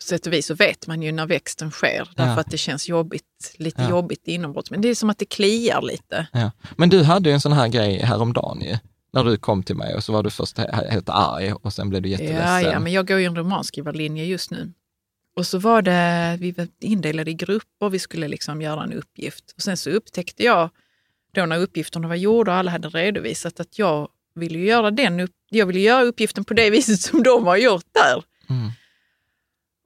Speaker 2: sätt och vis så vet man ju när växten sker. Därför
Speaker 3: Ja.
Speaker 2: att det känns jobbigt, lite
Speaker 3: Ja.
Speaker 2: jobbigt inombords. Men det är som att det kliar lite.
Speaker 3: Ja. Men du hade ju en sån här grej häromdagen ju, när du kom till mig och så var du först he- helt arg och sen blev du jätteledsen.
Speaker 2: Ja, ja, men jag går ju en romanskrivarlinje just nu. Och så var det, vi var indelade i grupper, vi skulle liksom göra en uppgift. Och sen så upptäckte jag, då när uppgifterna var gjorda och alla hade redovisat, att jag ville göra, den upp, jag ville göra uppgiften på det viset som de har gjort där.
Speaker 3: Mm.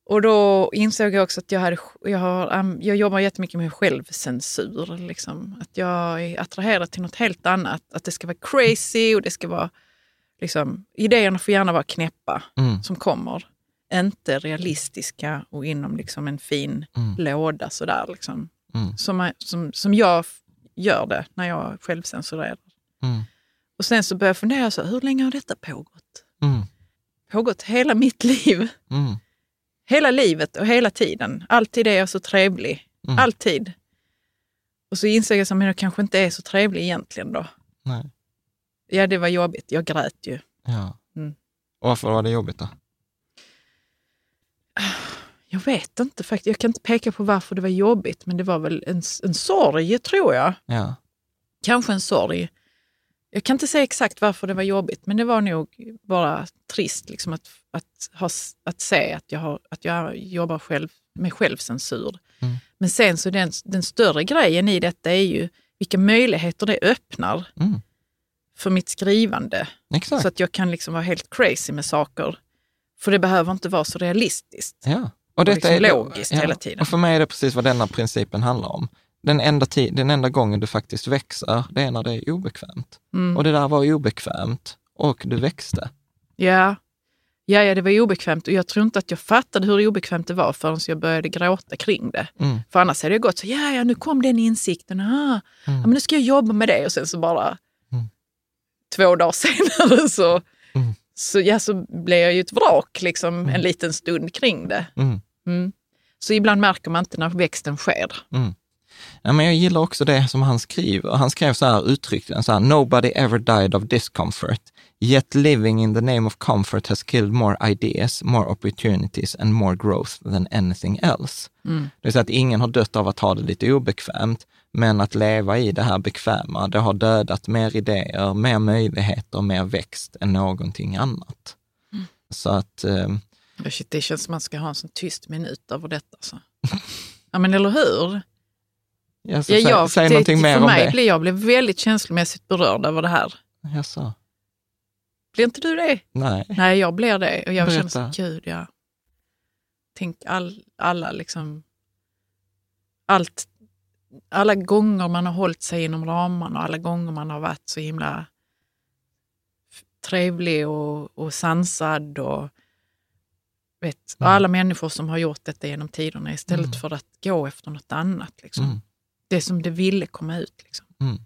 Speaker 2: Och då insåg jag också att jag, hade, jag, har, um, jag jobbar jättemycket med självcensur. Liksom. Att jag är attraherad till något helt annat. Att det ska vara crazy och det ska vara... Liksom, idéerna får gärna vara knäppa
Speaker 3: Mm.
Speaker 2: som kommer. Inte realistiska och inom liksom en fin
Speaker 3: Mm.
Speaker 2: låda sådär. Liksom.
Speaker 3: Mm.
Speaker 2: Som, som, som jag gör det när jag självcensurerar.
Speaker 3: Mm.
Speaker 2: Och sen så började jag fundera, så, hur länge har detta pågått?
Speaker 3: Mm.
Speaker 2: Pågått hela mitt liv.
Speaker 3: Mm.
Speaker 2: Hela livet och hela tiden. Alltid är jag så trevlig.
Speaker 3: Mm.
Speaker 2: Alltid. Och så insåg jag att jag kanske inte är så trevlig egentligen då.
Speaker 3: Nej.
Speaker 2: Ja, det var jobbigt. Jag grät ju.
Speaker 3: Ja.
Speaker 2: Mm.
Speaker 3: Och varför var det jobbigt då?
Speaker 2: Jag vet inte faktiskt. Jag kan inte peka på varför det var jobbigt, men det var väl en, en sorg, tror jag.
Speaker 3: Ja.
Speaker 2: Kanske en sorg. Jag kan inte säga exakt varför det var jobbigt, men det var nog bara trist liksom, att, att, ha, att se att jag, har, att jag jobbar själv med självcensur.
Speaker 3: Mm.
Speaker 2: Men sen så den, den större grejen i detta är ju vilka möjligheter det öppnar
Speaker 3: Mm.
Speaker 2: för mitt skrivande.
Speaker 3: Exakt.
Speaker 2: Så att jag kan liksom vara helt crazy med saker. För det behöver inte vara så realistiskt.
Speaker 3: Ja.
Speaker 2: Och liksom logiskt hela tiden.
Speaker 3: Och för mig är det precis vad denna principen handlar om. Den enda, den enda gången du faktiskt växer, det är när det är obekvämt.
Speaker 2: Mm.
Speaker 3: Och det där var obekvämt och du växte.
Speaker 2: Ja. ja, ja, det var obekvämt och jag tror inte att jag fattade hur obekvämt det var förrän jag började gråta kring det.
Speaker 3: Mm.
Speaker 2: För annars hade det gått så, ja, ja, nu kom den insikten, ah, ja, men nu ska jag jobba med det och sen så bara
Speaker 3: Mm.
Speaker 2: två dagar senare så,
Speaker 3: Mm.
Speaker 2: så, ja, så blev jag ju ett vrak liksom, en liten stund kring det.
Speaker 3: Mm.
Speaker 2: Mm. Så ibland märker man inte när växten sker.
Speaker 3: Mm. Ja, men jag gillar också det som han skriver. Han skrev så här uttryckligen, så här, nobody ever died of discomfort, yet living in the name of comfort has killed more ideas, more opportunities and more growth than anything else.
Speaker 2: Mm.
Speaker 3: Det vill säga att ingen har dött av att ha det lite obekvämt, men att leva i det här bekväma, det har dödat mer idéer, mer möjligheter, mer växt än någonting annat.
Speaker 2: Mm.
Speaker 3: Så att, eh,
Speaker 2: det känns som man ska ha en sån tyst minut över detta. Så. ja, men eller hur?
Speaker 3: Ja, så
Speaker 2: Ja,
Speaker 3: säg,
Speaker 2: jag,
Speaker 3: säg
Speaker 2: det,
Speaker 3: någonting mer
Speaker 2: för
Speaker 3: om
Speaker 2: mig
Speaker 3: det.
Speaker 2: Blir, jag blev väldigt känslomässigt berörd över det här.
Speaker 3: Jaså?
Speaker 2: Blir inte du det?
Speaker 3: Nej.
Speaker 2: Nej, jag blir det. Och jag
Speaker 3: Berätta.
Speaker 2: känner så, gud ja. Tänk all, alla liksom, allt, alla gånger man har hållit sig inom ramarna och alla gånger man har varit så himla trevlig och, och sansad och vet,
Speaker 3: Mm.
Speaker 2: alla människor som har gjort detta genom tiderna istället för att gå efter något annat. Liksom.
Speaker 3: Mm.
Speaker 2: Det som det ville komma ut. Liksom.
Speaker 3: Mm.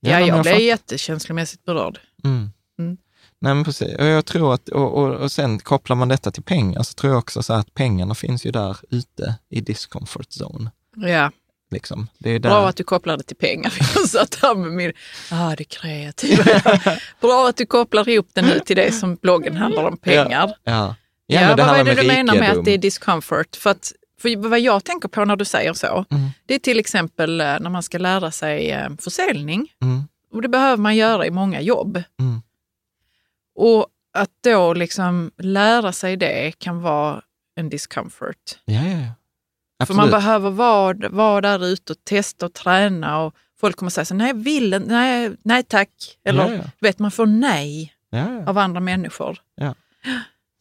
Speaker 2: Ja,
Speaker 3: men
Speaker 2: jag blev jättekänslomässigt berörd.
Speaker 3: Mm.
Speaker 2: Mm.
Speaker 3: Nej men precis, och jag tror att, och, och, och sen kopplar man detta till pengar, så tror jag också så att pengarna finns ju där ute i discomfort zone.
Speaker 2: Ja,
Speaker 3: Liksom. Där.
Speaker 2: Bra att du kopplar det till pengar. Jag satt här med min, ah det kreativa. Bra att du kopplar ihop det nu till det som bloggen handlar om, pengar.
Speaker 3: Ja,
Speaker 2: Ja,
Speaker 3: men
Speaker 2: vad är det du
Speaker 3: om
Speaker 2: menar med
Speaker 3: rikedom.
Speaker 2: att det är discomfort? För, att, för vad jag tänker på när du säger så,
Speaker 3: Mm.
Speaker 2: det är till exempel eh, när man ska lära sig eh, försäljning.
Speaker 3: Mm.
Speaker 2: Och det behöver man göra i många jobb.
Speaker 3: Mm.
Speaker 2: Och att då liksom lära sig det kan vara en discomfort.
Speaker 3: Ja, ja, ja.
Speaker 2: För man
Speaker 3: Absolut.
Speaker 2: behöver vara, vara där ute och testa och träna och folk kommer säga så nej, vill nej, nej tack. Eller
Speaker 3: Ja, ja.
Speaker 2: vet man får nej av andra människor.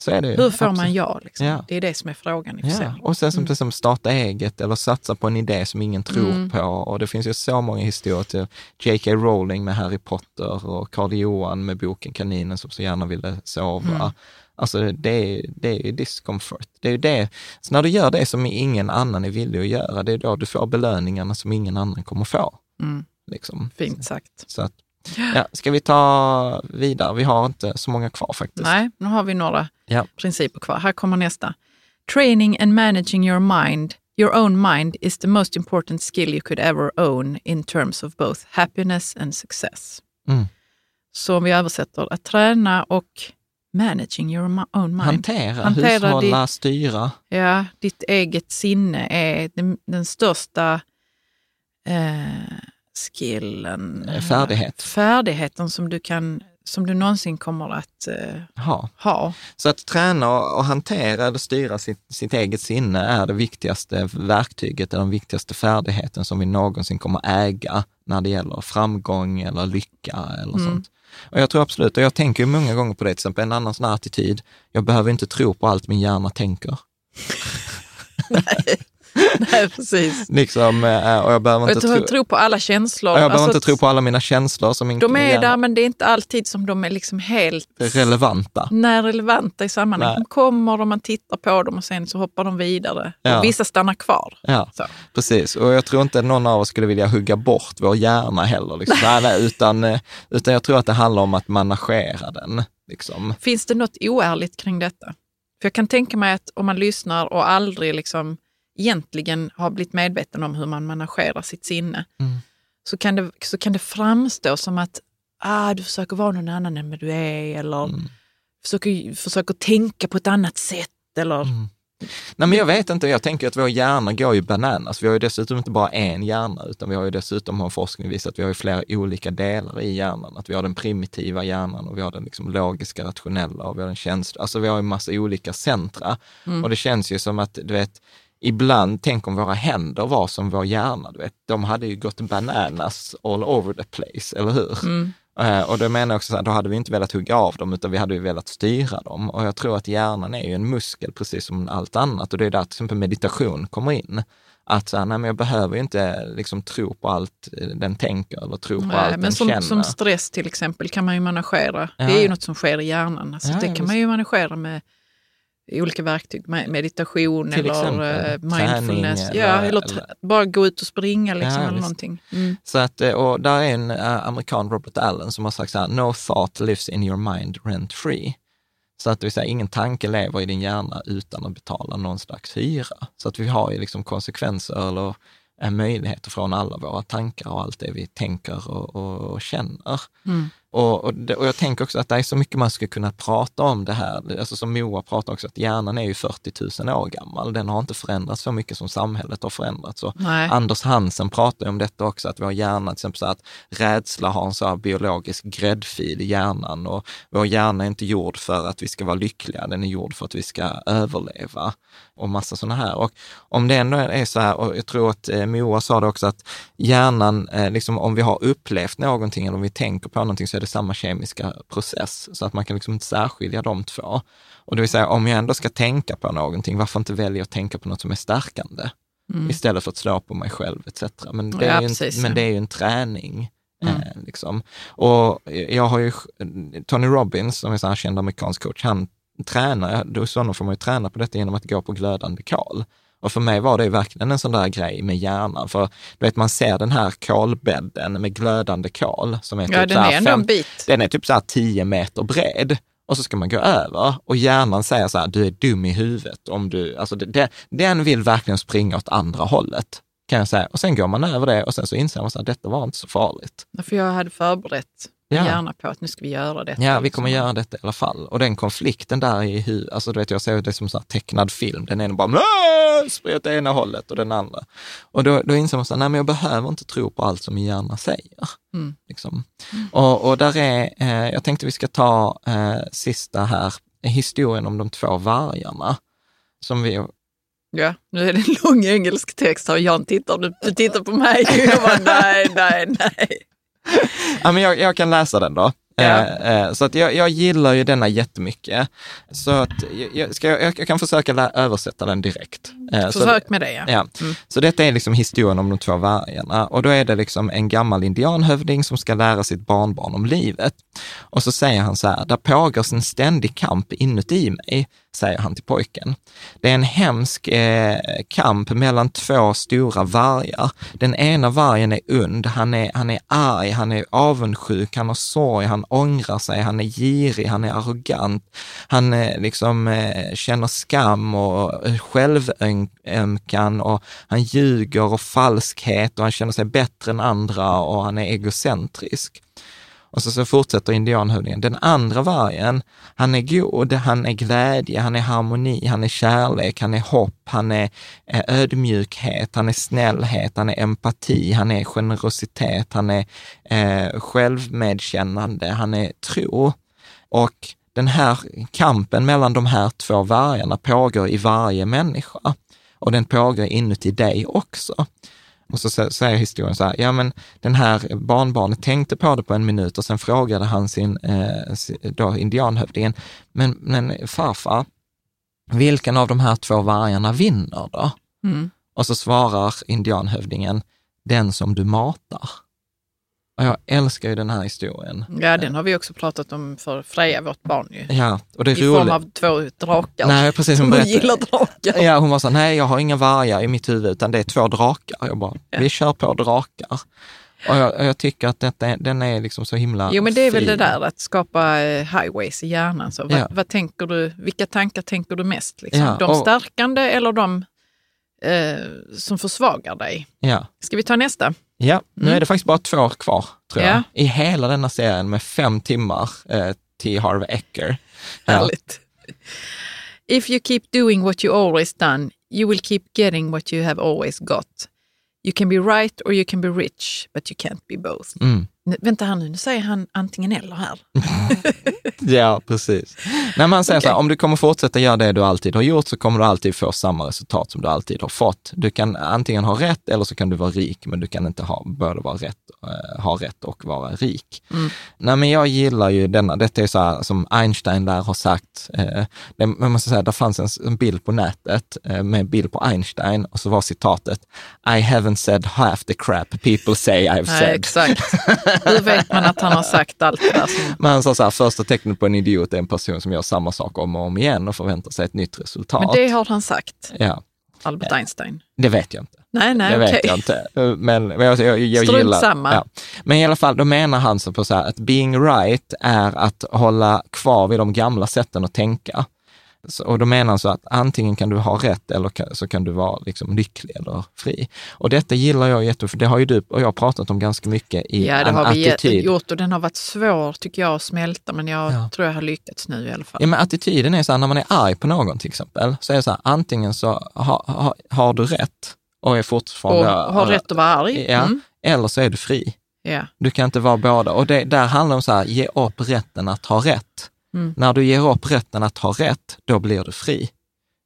Speaker 3: Så är det ju.
Speaker 2: Hur får man
Speaker 3: Absolut.
Speaker 2: ja? Liksom?
Speaker 3: Ja.
Speaker 2: Det är det som är frågan i
Speaker 3: Ja, och sen som, mm. som starta eget eller satsa på en idé som ingen tror
Speaker 2: Mm.
Speaker 3: på. Och det finns ju så många historier till J.K. Rowling med Harry Potter och Karl Johan med boken Kaninen som så gärna ville sova.
Speaker 2: Mm.
Speaker 3: Alltså det är, det är discomfort. Det är det. Så när du gör det som ingen annan är villig att göra, det är då du får belöningarna som ingen annan kommer få.
Speaker 2: Mm.
Speaker 3: Liksom.
Speaker 2: Fint sagt.
Speaker 3: Så att, ja, ska vi ta vidare? Vi har inte så många kvar faktiskt.
Speaker 2: Nej, nu har vi några
Speaker 3: Ja.
Speaker 2: principer kvar. Här kommer nästa. Training and managing your mind, your own mind is the most important skill you could ever own in terms of both happiness and success.
Speaker 3: Mm.
Speaker 2: Så om vi översätter, att träna och managing your own mind.
Speaker 3: Hantera,
Speaker 2: Hantera
Speaker 3: hushålla,
Speaker 2: ditt-
Speaker 3: styra.
Speaker 2: Ja, ditt eget sinne är den, den största eh, skillen. eh,
Speaker 3: Färdighet.
Speaker 2: Färdigheten som du, kan, som du någonsin kommer att eh,
Speaker 3: Ha.
Speaker 2: ha.
Speaker 3: Så att träna och hantera eller styra sitt, sitt eget sinne är det viktigaste verktyget, den viktigaste färdigheten som vi någonsin kommer äga när det gäller framgång eller lycka eller
Speaker 2: Mm.
Speaker 3: sånt. Och jag tror absolut, och jag tänker ju många gånger på det, till exempel en annan sån här attityd, jag behöver inte tro på allt min hjärna tänker.
Speaker 2: Nej, precis.
Speaker 3: Liksom, eh, och jag behöver
Speaker 2: jag
Speaker 3: inte
Speaker 2: tror,
Speaker 3: tro,
Speaker 2: jag tror på alla känslor.
Speaker 3: jag behöver
Speaker 2: Alltså,
Speaker 3: inte tro på alla mina känslor som
Speaker 2: De är där, men det är inte alltid som de är liksom helt
Speaker 3: relevanta.
Speaker 2: när relevanta i sammanhanget.
Speaker 3: Nej.
Speaker 2: De kommer och man tittar på dem och sen så hoppar de vidare.
Speaker 3: Ja.
Speaker 2: Vissa stannar kvar.
Speaker 3: Ja.
Speaker 2: Så.
Speaker 3: Precis, och jag tror inte någon av oss skulle vilja hugga bort vår hjärna heller. Liksom. nej, nej, utan, eh, utan jag tror att det handlar om att managera den. Liksom.
Speaker 2: Finns det något oärligt kring detta? För jag kan tänka mig att om man lyssnar och aldrig liksom egentligen har blivit medveten om hur man managerar sitt sinne,
Speaker 3: Mm.
Speaker 2: så, kan det, så kan det framstå som att ah, du försöker vara någon annan än vad du är eller
Speaker 3: Mm.
Speaker 2: försöker, försöker tänka på ett annat sätt. Eller,
Speaker 3: Mm. Nej, men jag vet inte, jag tänker att vår hjärna går ju bananas. Vi har ju dessutom inte bara en hjärna, utan vi har ju dessutom, har forskning visat, att vi har ju flera olika delar i hjärnan. Att vi har den primitiva hjärnan och vi har den liksom logiska, rationella och vi har den känsla. Alltså vi har ju massa olika centra. Och det känns ju som att, du vet, ibland, tänk om våra händer var som vår hjärna, du vet. De hade ju gått bananas all over the place, eller hur? Eh, Och då menar jag också så här, då hade vi inte velat hugga av dem, utan vi hade ju velat styra dem. Och jag tror att hjärnan är ju en muskel, precis som allt annat. Och det är där till exempel meditation kommer in. Att så här, nej men jag behöver ju inte liksom tro på allt eh, den tänker eller tro på
Speaker 2: Nej,
Speaker 3: allt
Speaker 2: men
Speaker 3: den
Speaker 2: som,
Speaker 3: känner.
Speaker 2: som stress till exempel kan man ju managera.
Speaker 3: Ja.
Speaker 2: Det är ju något som sker i hjärnan. Alltså,
Speaker 3: Ja,
Speaker 2: det kan man ju managera med olika verktyg, med meditation
Speaker 3: Till
Speaker 2: eller
Speaker 3: exempel
Speaker 2: eh, mindfulness.
Speaker 3: träning
Speaker 2: ja,
Speaker 3: eller-
Speaker 2: eller, bara gå ut och springa liksom,
Speaker 3: Ja,
Speaker 2: eller någonting. Mm.
Speaker 3: Så att, eh, och där är en eh, amerikan, Robert Allen, som har sagt så här, no thought lives in your mind rent free. Så att det vill säga, ingen tanke lever i din hjärna utan att betala någon slags hyra. Så att vi har ju liksom konsekvenser eller möjligheter från alla våra tankar och allt det vi tänker och, och, och känner. Och, och, det, och jag tänker också att det är så mycket man skulle kunna prata om det här. Alltså som Moa pratar också, att hjärnan är ju 40 000 år gammal. Den har inte förändrats så mycket som samhället har förändrats. Och
Speaker 2: Nej.
Speaker 3: Anders Hansen pratar om detta också, att vår hjärna, till exempel så att rädsla har en så här biologisk gräddfil i hjärnan och vår hjärna är inte gjord för att vi ska vara lyckliga, den är gjord för att vi ska överleva och massa sådana här. Och om det ändå är så här, och jag tror att eh, Moa sa det också, att hjärnan, eh, liksom om vi har upplevt någonting eller om vi tänker på någonting så det samma kemiska process, så att man kan liksom inte särskilja de två. Och det vill säga, om jag ändå ska tänka på någonting, varför inte välja att tänka på något som är stärkande? Istället för att slå på mig själv etc. Men det,
Speaker 2: Ja,
Speaker 3: är, ju en, men det är ju en träning. Eh, liksom. Och jag har ju, Tony Robbins, som är så här känd amerikansk coach, han tränar, hos honom får man ju träna på detta genom att gå på glödande kol. Och för mig var det verkligen en sån där grej med hjärnan, för du vet man ser den här kolbädden med glödande kol som är
Speaker 2: Ja,
Speaker 3: typ
Speaker 2: den är
Speaker 3: fem-
Speaker 2: bit.
Speaker 3: Den är typ så här 10 meter bred och så ska man gå över och hjärnan säger så här, du är dum i huvudet om du, alltså det, den vill verkligen springa åt andra hållet, kan jag säga. Och sen går man över det och sen så inser man så här, detta var inte så farligt.
Speaker 2: För jag hade förberett
Speaker 3: Ja.
Speaker 2: gärna på att nu ska vi göra detta.
Speaker 3: Ja, vi
Speaker 2: liksom.
Speaker 3: kommer göra detta i alla fall. Och den konflikten där i huvudet, alltså du vet, jag ser det som sån här tecknad film. Den ena bara springer åt ena hållet och den andra. Och då, då inser man så här, nej men jag behöver inte tro på allt som min hjärna säger.
Speaker 2: Mm.
Speaker 3: Liksom. Och, och där är, eh, jag tänkte vi ska ta eh, sista här, historien om de två vargarna. Som vi,
Speaker 2: Ja, nu är det en lång engelsk text här och Jan tittar, du, du tittar på mig och jag bara nej, nej, nej
Speaker 3: ja, men jag, jag kan läsa den då.
Speaker 2: Ja.
Speaker 3: Eh, eh, så att jag, jag gillar ju denna jättemycket. Så att jag, ska, jag, jag kan försöka lä- översätta den direkt. Eh,
Speaker 2: Försök med det ja.
Speaker 3: Ja. Så detta är liksom historien om de två vargarna och då är det liksom en gammal indianhövding som ska lära sitt barnbarn om livet. Och så säger han så här, där pågår en ständig kamp inuti mig, säger han till pojken. Det är en hemsk eh, kamp mellan två stora vargar. Den ena vargen är und, han är, han är arg, han är avundsjuk, han har sorg, han han ångrar sig, han är girig, han är arrogant, han eh, liksom eh, känner skam och eh, självömkan och han ljuger och falskhet och han känner sig bättre än andra och han är egocentrisk. Och så, så fortsätter indianhövdingen. Den andra vargen, han är god, han är glädje, han är harmoni, han är kärlek, han är hopp, han är eh, ödmjukhet, han är snällhet, han är empati, han är generositet, han är eh, självmedkännande, han är tro. Och den här kampen mellan de här två vargarna pågår i varje människa och den pågår inuti dig också. Och så säger historien så här, ja men den här barnbarnet tänkte på det på en minut och sen frågade han sin, eh, då indianhövdingen, men, men farfar, vilken av de här två vargarna vinner då? Mm. Och så svarar indianhövdingen, den som du matar. Och jag älskar ju den här historien.
Speaker 2: Ja, den har vi också pratat om för Freja, vårt barn ju.
Speaker 3: Ja, och det är
Speaker 2: I roligt. form av två drakar.
Speaker 3: Nej, precis.
Speaker 2: Hon, hon gillar drakar.
Speaker 3: Ja, hon var så nej jag har inga vargar i mitt huvud utan det är två drakar. Jag bara, ja. vi kör på drakar. Och jag, och jag tycker att detta, den är liksom så himla
Speaker 2: Jo, men det är fin. väl det där att skapa eh, highways i hjärnan. Så vad, ja. vad tänker du, vilka tankar tänker du mest? Liksom? Ja, de stärkande eller de eh, som försvagar dig?
Speaker 3: Ja.
Speaker 2: Ska vi ta nästa?
Speaker 3: Ja, nu mm. är det faktiskt bara två kvar, tror jag, i hela denna serien med fem timmar eh, till Harvey Ecker.
Speaker 2: Härligt. If you keep doing what you always done, you will keep getting what you have always got. You can be right or you can be rich, but you can't be both. Mm. Vänta här nu, nu säger han antingen eller här.
Speaker 3: ja, precis. När man säger okay. så här, om du kommer fortsätta göra det du alltid har gjort så kommer du alltid få samma resultat som du alltid har fått. Du kan antingen ha rätt eller så kan du vara rik, men du kan inte ha, både vara rätt, äh, ha rätt och vara rik. Mm. Nej, men jag gillar ju denna, detta är så här som Einstein där har sagt, eh, det, man måste säga, det fanns en, en bild på nätet eh, med bild på Einstein och så var citatet I haven't said half the crap people say I've said.
Speaker 2: Nej, exakt. Hur vet man att han har sagt allt det där? Som...
Speaker 3: Men han sa så här, första tecknet på en idiot är en person som gör samma sak om och om igen och förväntar sig ett nytt resultat.
Speaker 2: Men det har han sagt,
Speaker 3: ja.
Speaker 2: Albert Einstein.
Speaker 3: Det vet jag inte.
Speaker 2: Nej, nej,
Speaker 3: det
Speaker 2: vet
Speaker 3: okay. jag inte. Men, men jag, jag, jag
Speaker 2: Strunt
Speaker 3: gillar,
Speaker 2: samma. Ja.
Speaker 3: Men i alla fall, då menar han så på så här, att being right är att hålla kvar vid de gamla sätten att tänka. Och då menar han så att antingen kan du ha rätt eller så kan du vara liksom lycklig eller fri. Och detta gillar jag jätte, för det har ju du och jag pratat om ganska mycket i
Speaker 2: Ja, det har
Speaker 3: attityd.
Speaker 2: vi gjort och den har varit svår tycker jag att smälta, men jag ja. tror jag har lyckats nu i alla fall.
Speaker 3: Ja, men attityden är så här, när man är arg på någon till exempel, så är det så här, antingen så ha, ha, har du rätt och är fortfarande...
Speaker 2: Och har rätt att vara arg.
Speaker 3: Ja, mm. eller så är du fri.
Speaker 2: Ja.
Speaker 3: Du kan inte vara båda. Och det, där handlar det om så här, ge upp rätten att ha rätt. Mm. När du ger upp rätten att ha rätt, då blir du fri.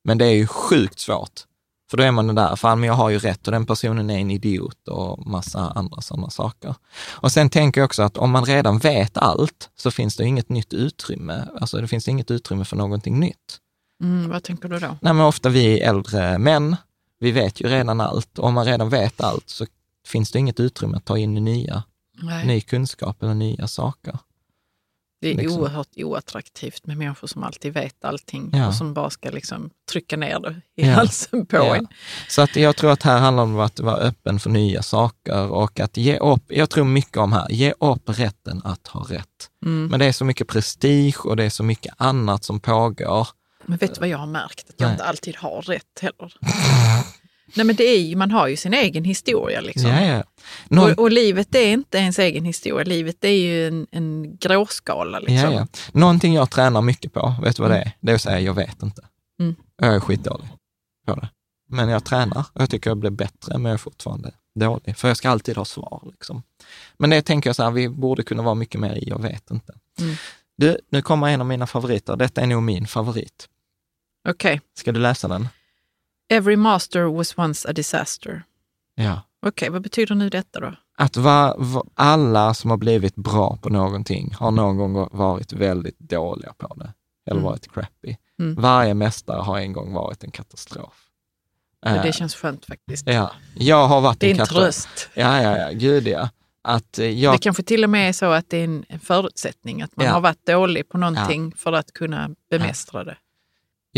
Speaker 3: Men det är ju sjukt svårt. För då är man den där, fan men jag har ju rätt och den personen är en idiot och massa andra sådana saker. Och sen tänker jag också att om man redan vet allt så finns det inget nytt utrymme. Alltså det finns inget utrymme för någonting nytt.
Speaker 2: Mm, vad tänker du då?
Speaker 3: Nej, men ofta vi äldre män, vi vet ju redan allt. Och om man redan vet allt så finns det inget utrymme att ta in nya, ny kunskap eller nya saker.
Speaker 2: Det är liksom. oerhört oattraktivt med människor som alltid vet allting ja. och som bara ska liksom trycka ner det i ja. halsen på ja. en.
Speaker 3: Så att jag tror att här handlar om att vara öppen för nya saker och att ge upp, jag tror mycket om här, ge upp rätten att ha rätt. Mm. Men det är så mycket prestige och det är så mycket annat som pågår.
Speaker 2: Men vet du vad jag har märkt? Att jag Nej. inte alltid har rätt heller. Nej men det är ju, man har ju sin egen historia liksom.
Speaker 3: Ja, ja.
Speaker 2: Någon... Och, och, livet är inte ens egen historia, livet är ju en, en gråskala. Liksom. Ja, ja.
Speaker 3: Någonting jag tränar mycket på, vet du vad det är? Det är att säga jag vet inte. Mm. Jag är skitdålig på det. Men jag tränar och jag tycker jag blir bättre, men jag är fortfarande dålig. För jag ska alltid ha svar. Liksom. Men det tänker jag så här, vi borde kunna vara mycket mer i, jag vet inte. Mm. Du, nu kommer en av mina favoriter. Detta är nog min favorit.
Speaker 2: Okej. Okay.
Speaker 3: Ska du läsa den?
Speaker 2: Every master was once a disaster.
Speaker 3: Ja.
Speaker 2: Okej, okay, vad betyder nu detta då?
Speaker 3: Att va, va, alla som har blivit bra på någonting har någon gång varit väldigt dåliga på det, eller mm. varit crappy. Mm. Varje mästare har en gång varit en katastrof.
Speaker 2: Men det uh, känns skönt faktiskt.
Speaker 3: Ja, jag har varit
Speaker 2: det är
Speaker 3: en
Speaker 2: katastrof. tröst.
Speaker 3: Ja, ja, ja, gud ja. Att jag...
Speaker 2: Det kanske till och med är så att det är en förutsättning, att man ja. har varit dålig på någonting ja. för att kunna bemästra det.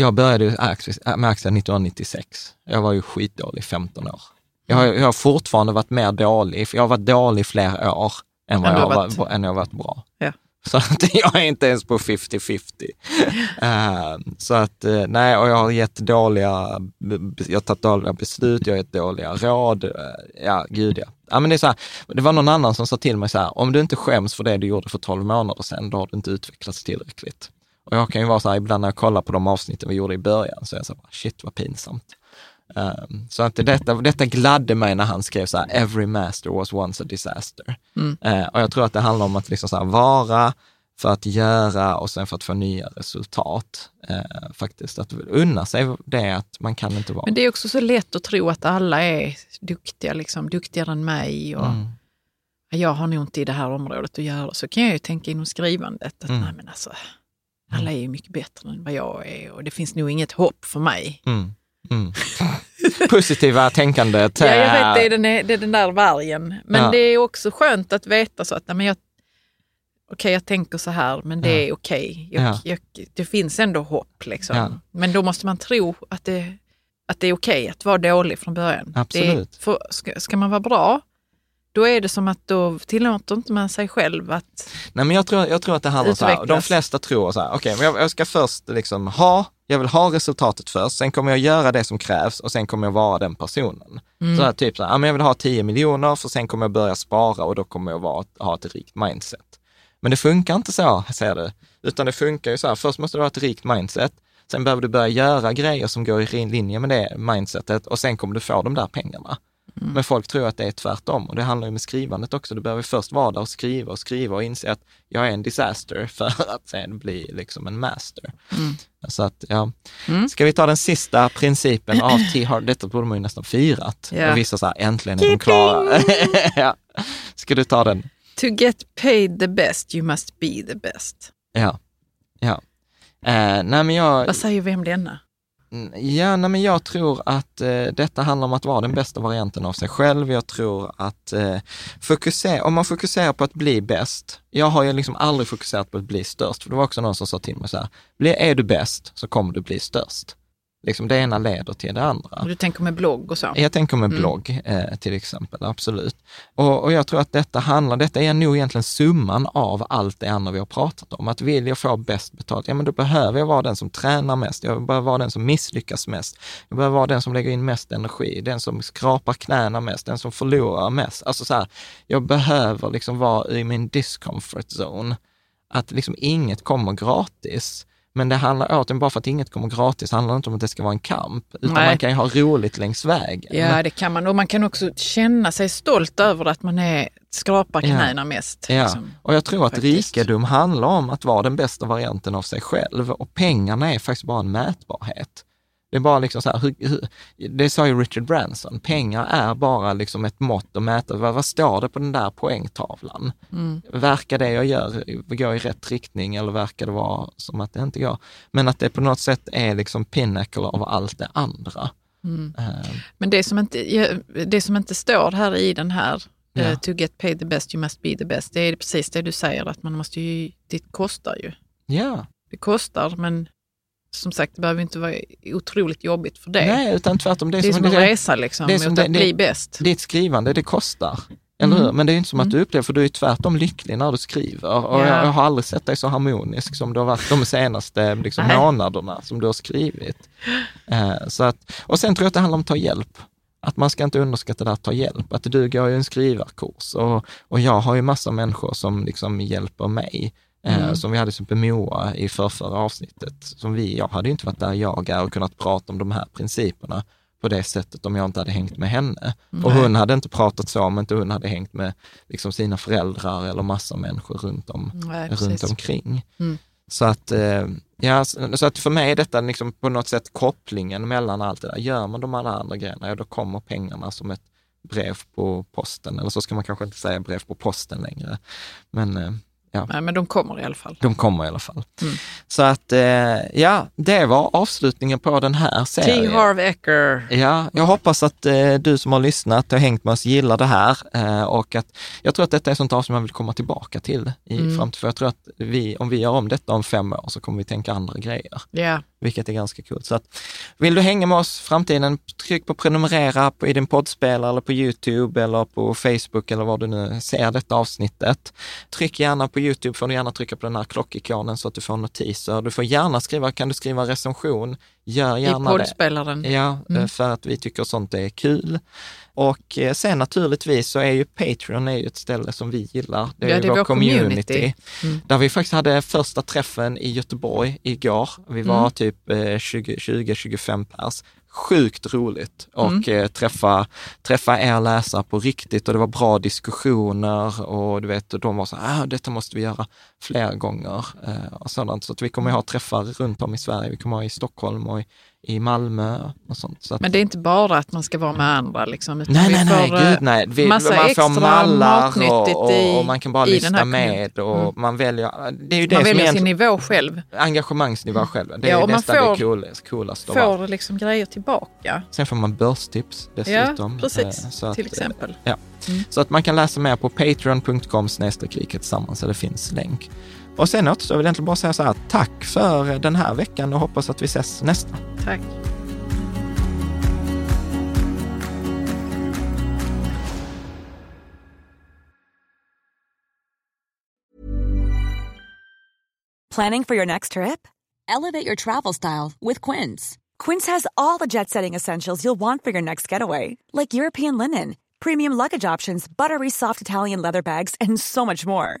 Speaker 3: Jag började med aktier 1996. Jag var ju skitdålig i 15 år. Jag har, jag har fortfarande varit mer dålig, för jag har varit dålig fler år än vad jag har varit, än jag varit bra.
Speaker 2: Ja.
Speaker 3: Så att jag är inte ens på 50-50. Uh, så att, uh, nej, och jag har gett dåliga, jag har tagit dåliga beslut, jag har gett dåliga råd. Uh, ja, gud ja. ja men det, är så här, det var någon annan som sa till mig så här, om du inte skäms för det du gjorde för 12 månader sedan, då har du inte utvecklats tillräckligt. Och jag kan ju vara så här, ibland när jag kollar på de avsnitten vi gjorde i början, så är jag så här, shit vad pinsamt. Um, så att detta, detta gladde mig när han skrev så här, every master was once a disaster. Mm. Uh, och jag tror att det handlar om att liksom så här, vara för att göra och sen för att få nya resultat. Uh, faktiskt, att unna sig det att man kan inte vara.
Speaker 2: Men det är också så lätt att tro att alla är duktiga, liksom, duktigare än mig. Och mm. Jag har nog inte i det här området att göra. Så kan jag ju tänka inom skrivandet att mm. nej men alltså, alla är ju mycket bättre än vad jag är och det finns nog inget hopp för mig.
Speaker 3: Mm. Mm. Positiva tänkandet.
Speaker 2: ja, jag vet, det är den, det är den där vargen. Men ja. det är också skönt att veta så att nej, men jag, okay, jag tänker så här, men det ja. är okej. Okay. Ja. det finns ändå hopp. Liksom. Men då måste man tro att det, att det är okej att vara dålig från början.
Speaker 3: Absolut.
Speaker 2: Det, för, ska, ska man vara bra, då är det som att då tillåter inte man sig själv att
Speaker 3: Nej, men jag tror, jag tror att det handlar utvecklas. så här, de flesta tror så här, okej, okay, jag, jag ska först liksom ha, jag vill ha resultatet först, sen kommer jag göra det som krävs och sen kommer jag vara den personen. Mm. Så här, typ så här, jag vill ha 10 miljoner, för sen kommer jag börja spara och då kommer jag vara, ha ett rikt mindset. Men det funkar inte så, säger du, utan det funkar ju så här, först måste du ha ett rikt mindset, sen behöver du börja göra grejer som går i linje med det mindsetet och sen kommer du få de där pengarna. Mm. Men folk tror att det är tvärtom och det handlar ju med skrivandet också. Du behöver först vara där och skriva och skriva och inse att jag är en disaster för att sen bli liksom en master. Mm. Så att, ja. Mm. Ska vi ta den sista principen av T. Hard? Detta borde man ju nästan firat. Yeah. Och vissa så här, äntligen är de klara. ja. Ska du ta den?
Speaker 2: To get paid the best you must be the best.
Speaker 3: Ja. ja. Uh, nej, men jag...
Speaker 2: Vad säger vi om denna?
Speaker 3: Mm, ja, nej, men jag tror att eh, detta handlar om att vara den bästa varianten av sig själv. Jag tror att eh, fokusera, om man fokuserar på att bli bäst, jag har ju liksom aldrig fokuserat på att bli störst, för det var också någon som sa till mig så här, är du bäst så kommer du bli störst. Liksom det ena leder till det andra.
Speaker 2: Du tänker med blogg och så?
Speaker 3: Jag tänker med mm. blogg eh, till exempel, absolut. Och, och, jag tror att detta handlar, detta är nog egentligen summan av allt det andra vi har pratat om. Att vill jag få bäst betalt, ja men då behöver jag vara den som tränar mest, jag behöver vara den som misslyckas mest, jag behöver vara den som lägger in mest energi, den som skrapar knäna mest, den som förlorar mest. Alltså så här, jag behöver liksom vara i min discomfort zone. Att liksom inget kommer gratis. Men det handlar återigen, bara för att inget kommer gratis, handlar inte om att det ska vara en kamp, utan Nej. man kan ju ha roligt längs vägen.
Speaker 2: Ja, det kan man. Och man kan också känna sig stolt över att man är, skrapar knäna ja. mest.
Speaker 3: Ja, liksom, och jag tror att faktiskt. rikedom handlar om att vara den bästa varianten av sig själv och pengarna är faktiskt bara en mätbarhet. Det är bara liksom så här, hur, hur, det sa ju Richard Branson, pengar är bara liksom ett mått att mäta. Vad, vad står det på den där poängtavlan? Mm. Verkar det jag gör gå i rätt riktning eller verkar det vara som att det inte går? Men att det på något sätt är liksom pinnacle av allt det andra.
Speaker 2: Mm. Uh. Men det som, inte, det som inte står här i den här ja. uh, To get paid the best you must be the best, det är precis det du säger att man måste ju, det kostar ju.
Speaker 3: Ja.
Speaker 2: Det kostar men som sagt, det behöver inte vara otroligt jobbigt för det.
Speaker 3: Nej, utan tvärtom.
Speaker 2: Det är, det är som, som en resa liksom, det är som mot det, att bli bäst.
Speaker 3: Ditt skrivande, det kostar. Eller mm. hur? Men det är inte som att du mm. upplever, för du är tvärtom lycklig när du skriver. Och yeah. jag, jag, har aldrig sett dig så harmonisk som du har varit de senaste liksom, månaderna som du har skrivit. Uh, så att, och sen tror jag att det handlar om att ta hjälp. Att man ska inte underskatta det att ta hjälp. Att du går ju en skrivarkurs och, och jag har ju massa människor som liksom hjälper mig. Eh, mm. som vi hade uppe Moa i förrförra avsnittet. Som vi, jag hade inte varit där jag är och kunnat prata om de här principerna på det sättet om jag inte hade hängt med henne. Mm. Och hon hade inte pratat så om inte hon hade hängt med liksom sina föräldrar eller massa människor runt, om, Nej, runt omkring. Mm. Så, att, eh, ja, så att för mig är detta liksom på något sätt kopplingen mellan allt det där. Gör man de alla andra grejerna, ja då kommer pengarna som ett brev på posten. Eller så ska man kanske inte säga brev på posten längre. Men eh,
Speaker 2: Ja. Nej, men de kommer i alla fall.
Speaker 3: De kommer i alla fall. Mm. Så att, eh, ja, det var avslutningen på den här serien.
Speaker 2: T. Harv Eker.
Speaker 3: Ja, jag hoppas att eh, du som har lyssnat och hängt med oss gillar det här eh, och att jag tror att detta är sånt avsnitt man vill komma tillbaka till i mm. framtiden. För jag tror att vi, om vi gör om detta om fem år så kommer vi tänka andra grejer.
Speaker 2: Yeah.
Speaker 3: Vilket är ganska coolt. Så att, vill du hänga med oss i framtiden, tryck på prenumerera på, i din poddspelare eller på Youtube eller på Facebook eller var du nu ser detta avsnittet. Tryck gärna på YouTube får du gärna trycka på den här klockikonen så att du får notiser. Du får gärna skriva, kan du skriva recension, gör gärna
Speaker 2: I poddspelaren.
Speaker 3: det. Ja,
Speaker 2: Mm.
Speaker 3: för att vi tycker sånt är kul. Och eh, sen naturligtvis så är ju Patreon är ju ett ställe som vi gillar. Det är,
Speaker 2: Ja, det är
Speaker 3: vår
Speaker 2: vår
Speaker 3: community.
Speaker 2: community. Mm.
Speaker 3: Där vi faktiskt hade första träffen i Göteborg igår. Vi var
Speaker 2: Mm.
Speaker 3: typ eh, 20-25 pers. Sjukt roligt och
Speaker 2: Mm.
Speaker 3: eh, träffa, träffa er läsare på riktigt och det var bra diskussioner och du vet, och de var så här, ah, detta måste vi göra fler gånger eh, och sådant. Så att vi kommer att ha träffar runt om i Sverige. Vi kommer att ha i Stockholm och i, i Malmö och sånt. Så att,
Speaker 2: Men det är inte bara att man ska vara med andra liksom.
Speaker 3: Nej, nej, nej,
Speaker 2: får, eh,
Speaker 3: gud nej. Vi,
Speaker 2: massa
Speaker 3: man
Speaker 2: extra
Speaker 3: får mallar och, och, och man kan bara
Speaker 2: i
Speaker 3: lyssna med och
Speaker 2: Mm.
Speaker 3: man väljer, det är ju det
Speaker 2: man
Speaker 3: som
Speaker 2: väljer
Speaker 3: är
Speaker 2: sin nivå själv.
Speaker 3: engagemangsnivå själv. Det är
Speaker 2: Ja, och man
Speaker 3: nästan
Speaker 2: får-
Speaker 3: det coolast, coolaste av allt.
Speaker 2: Får liksom grejer tillbaka.
Speaker 3: Sen får man börstips dessutom.
Speaker 2: Ja, precis.
Speaker 3: Eh, så att,
Speaker 2: till exempel.
Speaker 3: Ja.
Speaker 2: Mm.
Speaker 3: Så att man kan läsa mer på patreon.com snedstreck tillsammans, eller det finns länk. Och sen återstår väl egentligen bara att säga så här, tack för den här veckan och hoppas att vi ses nästa.
Speaker 2: Tack.
Speaker 4: Planning for your next trip? Elevate your travel style with Quince. Quince has all the jet setting essentials you'll want for your next getaway, like European linen, premium luggage options, buttery soft Italian leather bags, and so much more.